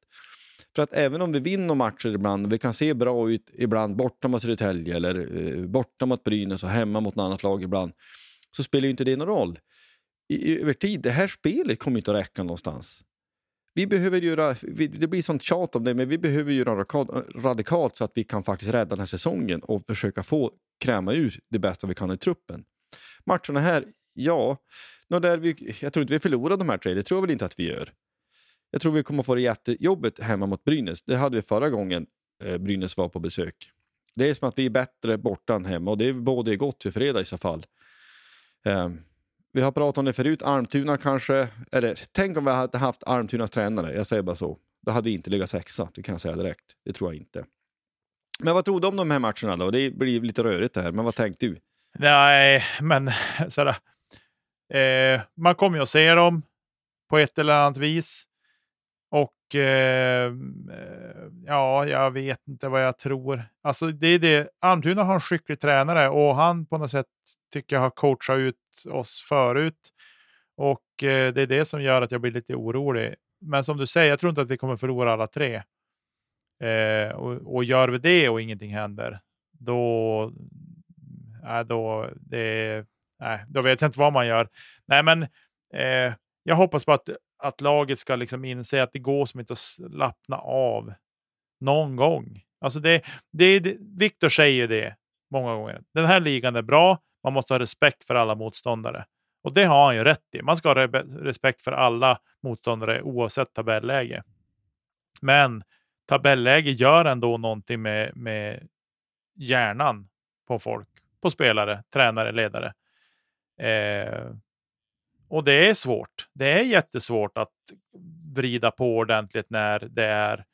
För att även om vi vinner matcher ibland, vi kan se bra ut ibland borta mot Södertälje eller eh, borta mot Brynäs och hemma mot något annat lag ibland, så spelar ju inte det någon roll. I, över tid, det här spelet kommer inte att räcka någonstans. Vi behöver göra, vi, det blir sånt tjat om det, men vi behöver göra radikalt, radikalt så att vi kan faktiskt rädda den här säsongen och försöka få kräma ut det bästa vi kan i truppen. Matcherna här, ja, där vi, jag tror inte vi förlorar de här tre, det tror jag väl inte att vi gör. Jag tror vi kommer få det jättejobbigt hemma mot Brynäs. Det hade vi förra gången eh, Brynäs var på besök. Det är som att vi är bättre borta än hemma och det är både gott för fredag i så fall. Eh, vi har pratat om det förut, Almtuna kanske, eller tänk om vi hade haft Almtunas tränare, jag säger bara så. Då hade vi inte legat sexa, det kan jag säga direkt. Det tror jag inte. Men vad tror du om de här matcherna då? Det blir lite rörigt det här, men vad tänkte du? Nej, men sådär. Eh, man kommer ju att se dem på ett eller annat vis. Och eh, eh, ja, jag vet inte vad jag tror. Alltså det är det. Almtuna har en skicklig tränare och han på något sätt tycker jag har coachat ut oss förut. Och eh, det är det som gör att jag blir lite orolig. Men som du säger, jag tror inte att vi kommer förlora alla tre. Eh, och, och, gör vi det och ingenting händer, då, äh, då, det, nej, då vet jag inte vad man gör. Nej, men eh, jag hoppas på att att laget ska liksom inse att det går som inte att slappna av någon gång. Alltså det, det, det, Victor säger det många gånger. Den här ligan är bra, man måste ha respekt för alla motståndare. Och det har han ju rätt i. Man ska ha respekt för alla motståndare oavsett tabelläge. Men tabelläge gör ändå någonting med, med hjärnan på folk, på spelare, tränare, ledare. Eh, och det är svårt. Det är jättesvårt att vrida på ordentligt när det är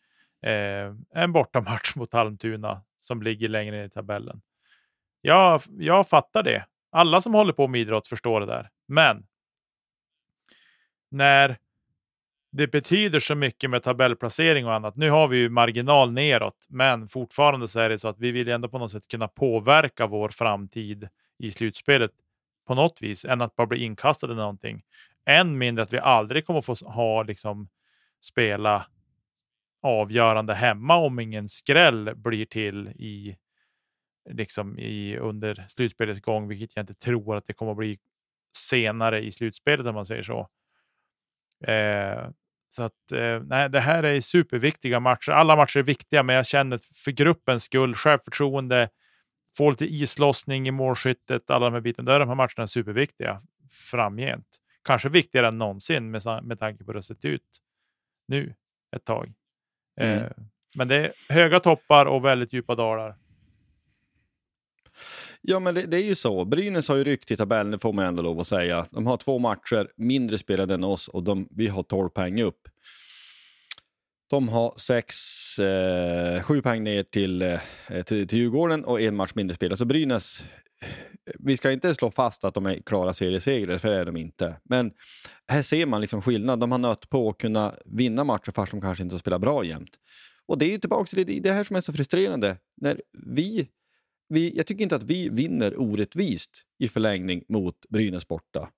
eh, en bortamatch mot Almtuna som ligger längre ner i tabellen. Jag, jag fattar det. Alla som håller på med idrott förstår det där. Men när det betyder så mycket med tabellplacering och annat. Nu har vi ju marginal neråt, men fortfarande så är det så att vi vill ändå på något sätt kunna påverka vår framtid i slutspelet på något vis än att bara bli inkastade i någonting. Än mindre att vi aldrig kommer få ha liksom spela avgörande hemma om ingen skräll blir till i liksom i under slutspelets gång, vilket jag inte tror att det kommer att bli senare i slutspelet om man säger så. Eh, så att eh, nej, det här är superviktiga matcher. Alla matcher är viktiga, men jag känner för gruppens skull, självförtroende, få lite islossning i målskyttet, alla de här bitarna. Då är de här matcherna superviktiga framgent. Kanske viktigare än någonsin med, med tanke på hur det sett ut nu ett tag. Mm. Eh, men det är höga toppar och väldigt djupa dalar. Ja, men det, det, är ju så. Brynäs har ju ryckt i tabellen, det får man ändå lov att säga. De har två matcher mindre spelade än oss och de, vi har 12 poäng upp. De har sex, eh, sju poäng ner till, eh, till, till Djurgården och en match mindre spelad. Så Brynäs, vi ska inte slå fast att de är klara seriesegrare, för det är de inte. Men här ser man liksom skillnad. De har nött på att kunna vinna matcher fast de kanske inte har spelat bra jämt. Och det är ju tillbaka till det, det här som är så frustrerande. När vi, vi, jag tycker inte att vi vinner orättvist i förlängning mot Brynäs borta.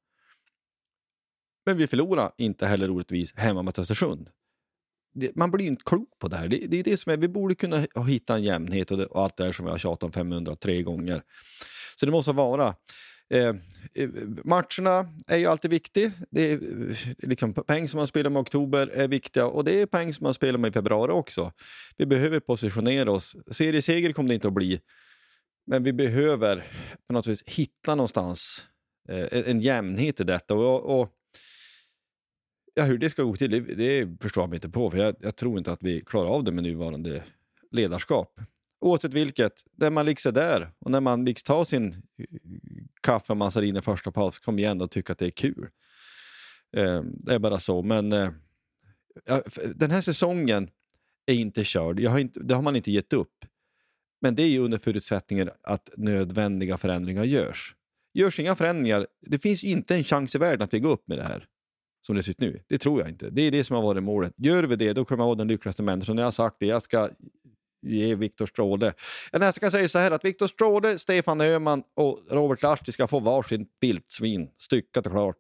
Men vi förlorar inte heller orättvist hemma mot Östersund det, man blir ju inte klok på det här. Det, det är det som är, vi borde kunna hitta en jämnhet och, det, och allt det här som vi har tjatat om 503 gånger. Så det måste vara. Eh, eh matcherna är ju alltid viktiga. Det är, eh, liksom, poäng som man spelar med i oktober är viktiga och det är poäng som man spelar med i februari också. Vi behöver positionera oss. Serieseger kommer det inte att bli, men vi behöver på något vis hitta någonstans eh, en, en jämnhet i detta. Och, och, ja, hur det ska gå till, det, det förstår jag mig inte på, för jag, jag tror inte att vi klarar av det med nuvarande ledarskap. Oavsett vilket, när man liksom är där och när man liksom tar sin eh, kaffe och mazarin i första paus, kom igen och tycka att det är kul. Eh, det är bara så. Men eh, den här säsongen är inte körd. Jag har inte, det har man inte gett upp. Men det är ju under förutsättningen att nödvändiga förändringar görs. Görs inga förändringar, det finns inte en chans i världen att vi går upp med det här som det ser ut nu. Det tror jag inte. Det är det som har varit målet. Gör vi det, då kommer jag vara den lyckligaste människan. Jag har sagt det, jag ska ge Viktor Stråle. Jag ska säga så här att Viktor Stråle, Stefan Öhman och Robert Lahti ska få varsin vildsvin, styckat och klart.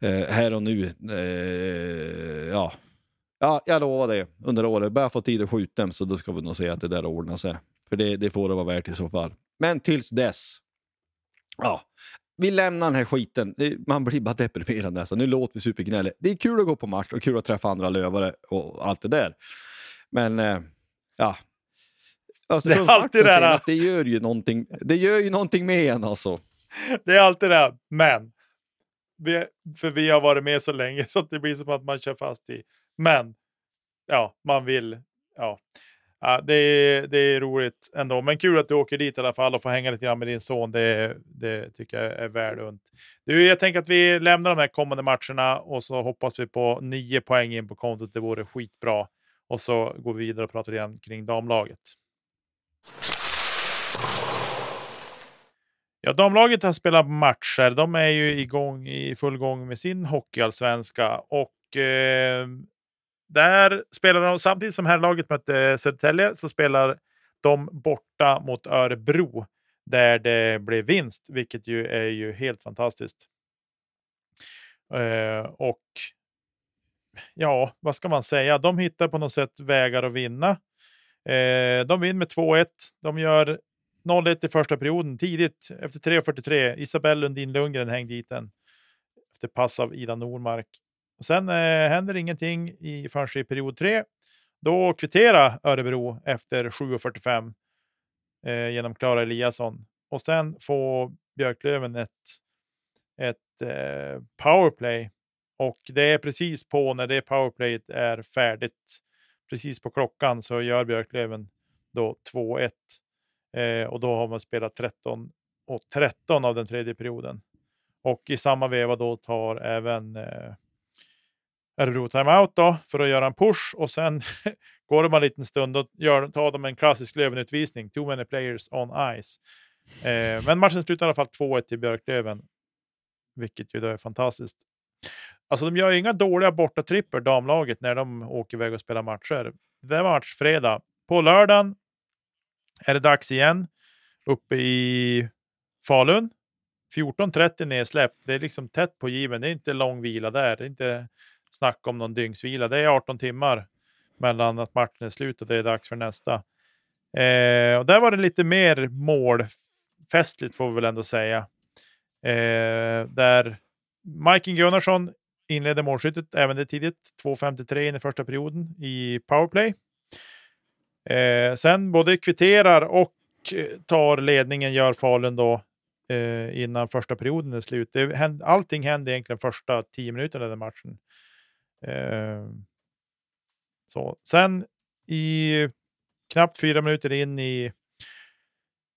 Eh, här och nu. Eh, ja. ja, jag lovar det under året. Börjar få tid att skjuta dem så då ska vi nog se att det där ordnar sig. För det, det får det vara värt i så fall. Men tills dess. Ja, vi lämnar den här skiten. Man blir bara deprimerad nästan. Nu låter vi supergnälliga. Det är kul att gå på match och kul att träffa andra lövare och allt det där. Men eh, ja. Alltså, det, det, det gör ju någonting. Det gör ju någonting med en alltså. Det är alltid det men. Vi, för vi har varit med så länge så att det blir som att man kör fast i. Men. Ja, man vill. Ja. Ja, det, är, det är roligt ändå, men kul att du åker dit i alla fall och får hänga lite grann med din son. Det, det tycker jag är väl Du, jag tänker att vi lämnar de här kommande matcherna och så hoppas vi på nio poäng in på kontot. Det vore skitbra. Och så går vi vidare och pratar igen kring damlaget. Ja, damlaget har spelat matcher. De är ju igång i full gång med sin hockeyallsvenska och eh, där spelar de samtidigt som här laget mötte eh, Södertälje så spelar de borta mot Örebro där det blev vinst, vilket ju är ju helt fantastiskt. Eh, och ja, vad ska man säga? De hittar på något sätt vägar att vinna. Eh, de vinner med 2-1. De gör 0-1 i första perioden tidigt efter 3.43. Isabelle Lundin Lundgren hängde dit den efter pass av Ida Normark. Och sen eh, händer ingenting i, förrän i period 3. Då kvitterar Örebro efter 7.45 eh, genom Klara Eliasson. Och sen får Björklöven ett, ett eh, powerplay och det är precis på när det powerplayet är färdigt, precis på klockan, så gör Björklöven då 2-1. Eh, och då har man spelat 13 och 13 av den tredje perioden. Och i samma veva då tar även eh, Örebro timeout då för att göra en push och sen går de en liten stund och gör, tar de en klassisk Löven-utvisning. Too many players on ice. Eh, men matchen slutar i alla fall 2-1 till Björklöven, vilket ju då är fantastiskt. Alltså de gör inga dåliga bortatripper, damlaget, när de åker iväg och spelar matcher. Det är match fredag. På lördagen är det dags igen uppe i Falun. 14.30 nedsläpp. Det är liksom tätt på given. Det är inte lång vila där. Det är inte snack om någon dygnsvila. Det är 18 timmar mellan att matchen är slut och det är dags för nästa. Eh, och där var det lite mer målfestligt får vi väl ändå säga. Eh, där Mike Gunnarsson inledde målskyttet även det tidigt. 2.53 in i första perioden i powerplay. Eh, sen både kvitterar och eh, tar ledningen gör Falun då eh, innan första perioden är slut. Det allting hände egentligen första tio minuterna i den matchen. Eh, så. Sen i knappt fyra minuter in i,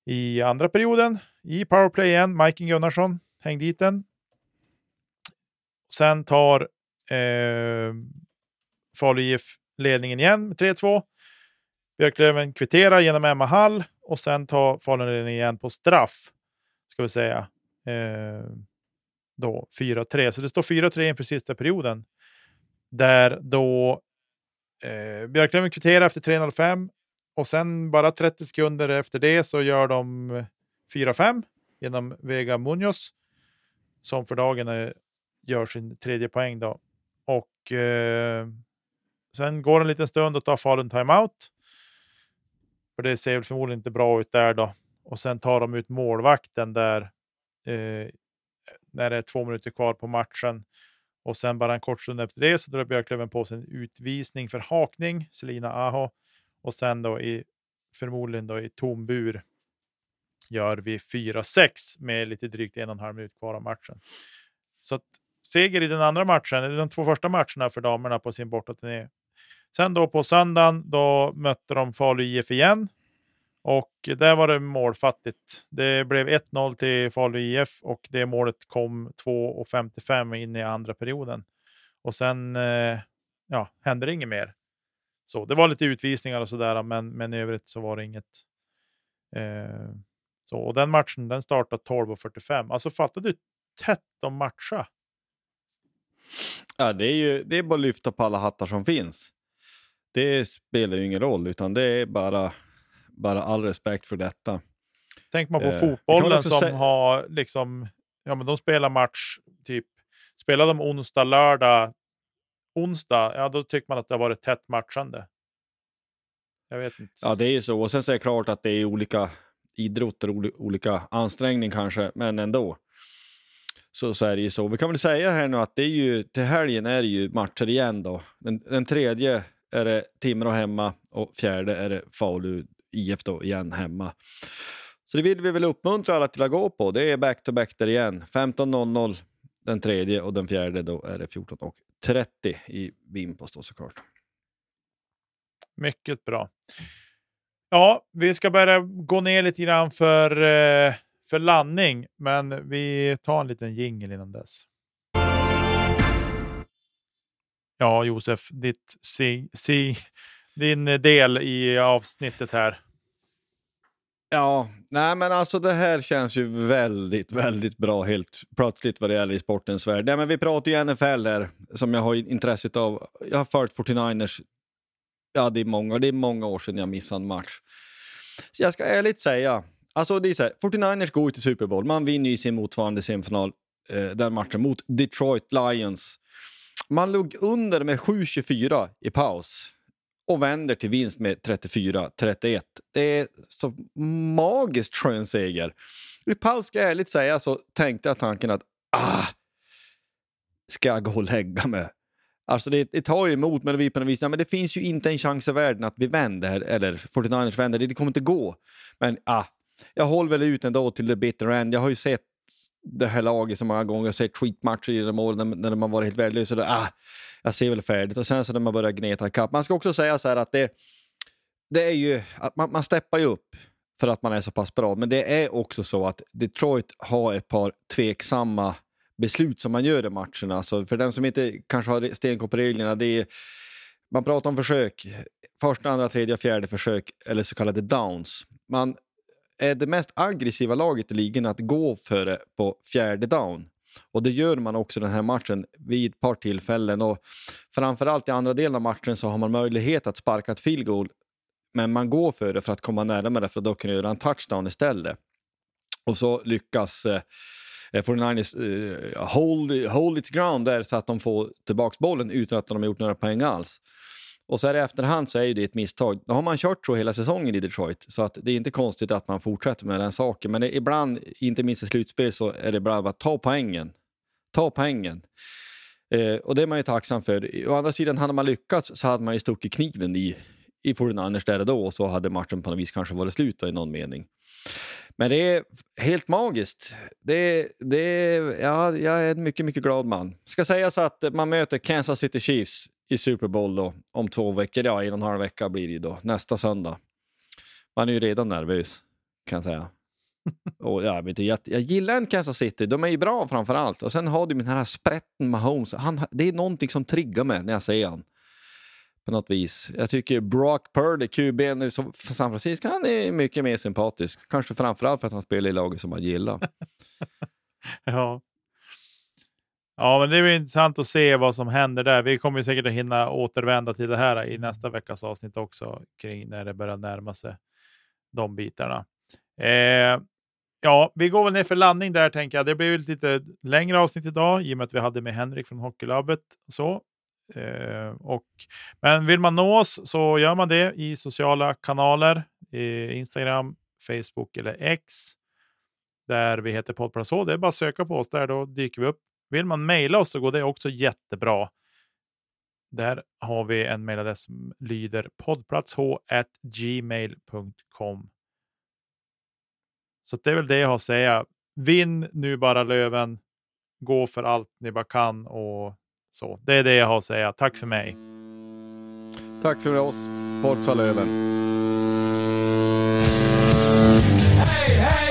i andra perioden i powerplay igen, Majken Gunnarsson hängde dit den. Sen tar eh, Falu IF ledningen igen med 3-2. Björklöven kvitterar genom Emma Hall och sen tar Falun ledningen igen på straff. Ska vi säga. Eh, då 4-3. Så det står 4-3 inför sista perioden. Där då eh, Björklöven kvitterar efter 3.05 och sen bara 30 sekunder efter det så gör de 4-5 genom Vega Munoz som för dagen är gör sin tredje poäng då. Och eh, sen går en liten stund och tar Falun timeout. För det ser väl förmodligen inte bra ut där då. Och sen tar de ut målvakten där eh, när det är två minuter kvar på matchen. Och sen bara en kort stund efter det så drar Björklöven på sig en utvisning för hakning, Selina Aho. Och sen då i förmodligen då i tom bur gör vi 4-6 med lite drygt en och en halv minut kvar av matchen. Så att seger i den andra matchen, eller de två första matcherna för damerna på sin bortaturné. Sen då på söndagen, då mötte de Falu IF igen. Och där var det målfattigt. Det blev 1-0 till Falu IF och det målet kom 2.55 in i andra perioden. Och sen eh, ja, hände det inget mer. Så det var lite utvisningar och sådär, men, men i övrigt så var det inget. Eh, så, och den matchen den startade 12.45. Alltså fattar du tätt de matcha? Ja, det är ju det är bara att lyfta på alla hattar som finns. Det spelar ju ingen roll, utan det är bara, bara all respekt för detta. Tänk man på Eh, fotbollen som sä- har liksom, ja men de spelar match typ, spelar de onsdag, lördag, onsdag, ja då tycker man att det har varit tätt matchande. Jag vet inte. Ja, det är ju så. Och sen så är det klart att det är olika idrotter, oli- olika ansträngning kanske, men ändå. Så, så är det ju så. Vi kan väl säga här nu att det är ju, till helgen är det ju matcher igen då. Den, den tredje är det Timrå hemma och fjärde är det Falu IF då igen hemma. Så det vill vi väl uppmuntra alla till att gå på. Det är back-to-back där igen. 15.00 den tredje och den fjärde då är det 14.30 i Vimpos då såklart. Mycket bra. Ja, vi ska börja gå ner lite grann för, eh, för landning, men vi tar en liten jingel innan dess. Ja, Josef, ditt si, si, din eh, del i avsnittet här. Ja, nej men alltså det här känns ju väldigt, väldigt bra helt plötsligt vad det gäller i sportens värld. Nej, men vi pratar ju NFL här som jag har intresset av. Jag har följt 49ers, ja det är många, det är många år sedan jag missade en match. Så jag ska ärligt säga, alltså det är så här, 49ers går ju till Super Bowl, man vinner ju sin motsvarande semifinal, eh, den matchen, mot Detroit Lions. Man låg under med 7-24 i paus och vänder till vinst med 34-31. Det är så magiskt skön seger. I paus ska jag ärligt säga så tänkte jag tanken att ah, ska jag gå och lägga mig? Alltså det, det tar ju emot men vi på vis, men det finns ju inte en chans i världen att vi vänder, eller 49ers vänder, det, det kommer inte gå. Men ah, jag håller väl ut ändå till the bitter end. Jag har ju sett det här laget så många gånger, jag har sett skitmatcher i de när, när de har varit helt värdelösa. Ah, jag ser väl färdigt. Och sen så när man börjar gneta ikapp. Man ska också säga så här att det, det är ju, att man, man steppar ju upp för att man är så pass bra. Men det är också så att Detroit har ett par tveksamma beslut som man gör i matcherna. Alltså för den som inte kanske har stenkoll på reglerna, det är, man pratar om försök. Första, andra, tredje, och fjärde försök, eller så kallade downs. Man är det mest aggressiva laget i ligan att gå före på fjärde down. Och det gör man också den här matchen vid ett par tillfällen. Och framförallt i andra delen av matchen så har man möjlighet att sparka ett field goal. Men man går för det för att komma närmare för att då kunna göra en touchdown istället. Och så lyckas eh, eh 49ers eh, hold, hold its ground där så att de får tillbaka bollen utan att de har gjort några poäng alls. Och så här i efterhand så är ju det ett misstag. Då har man kört så hela säsongen i Detroit så att det är inte konstigt att man fortsätter med den saken. Men det, ibland, inte minst i slutspel, så är det bra att ta poängen. Ta poängen. Eh, och det är man ju tacksam för. Å andra sidan, hade man lyckats så hade man ju stuckit kniven i, i 49ers där och då och så hade matchen på något vis kanske varit slut då, i någon mening. Men det är helt magiskt. Det, det, ja, jag är en mycket, mycket glad man. Ska sägas att man möter Kansas City Chiefs i Super Bowl då, om två veckor. Ja, en och en halv vecka blir det ju då, nästa söndag. Man är ju redan nervös, kan jag säga. Och jag, vet, inte, jag, jag gillar en Kansas City, de är ju bra framför allt. Och sen har du den här sprätten med Holmes. Han, det är någonting som triggar mig när jag ser han. På något vis. Jag tycker Brock Purdy, QB som- för San Francisco, han är mycket mer sympatisk. Kanske framförallt för att han spelar i laget som man gillar. Ja. Ja, men det blir intressant att se vad som händer där. Vi kommer säkert att hinna återvända till det här i nästa veckas avsnitt också, kring när det börjar närma sig de bitarna. Eh, ja, vi går väl ner för landning där tänker jag. Det blir ett lite längre avsnitt idag i och med att vi hade med Henrik från Hockeylabbet. Så. Eh, och, men vill man nå oss så gör man det i sociala kanaler. I Instagram, Facebook eller X. Där vi heter Poddplats. Det är bara att söka på oss där, då dyker vi upp. Vill man mejla oss så går det också jättebra. Där har vi en mejladress som lyder poddplatsh.gmail.com. Så det är väl det jag har att säga. Vinn nu bara Löven. Gå för allt ni bara kan och så. Det är det jag har att säga. Tack för mig. Tack för oss. Forza Löven. Hej, hej!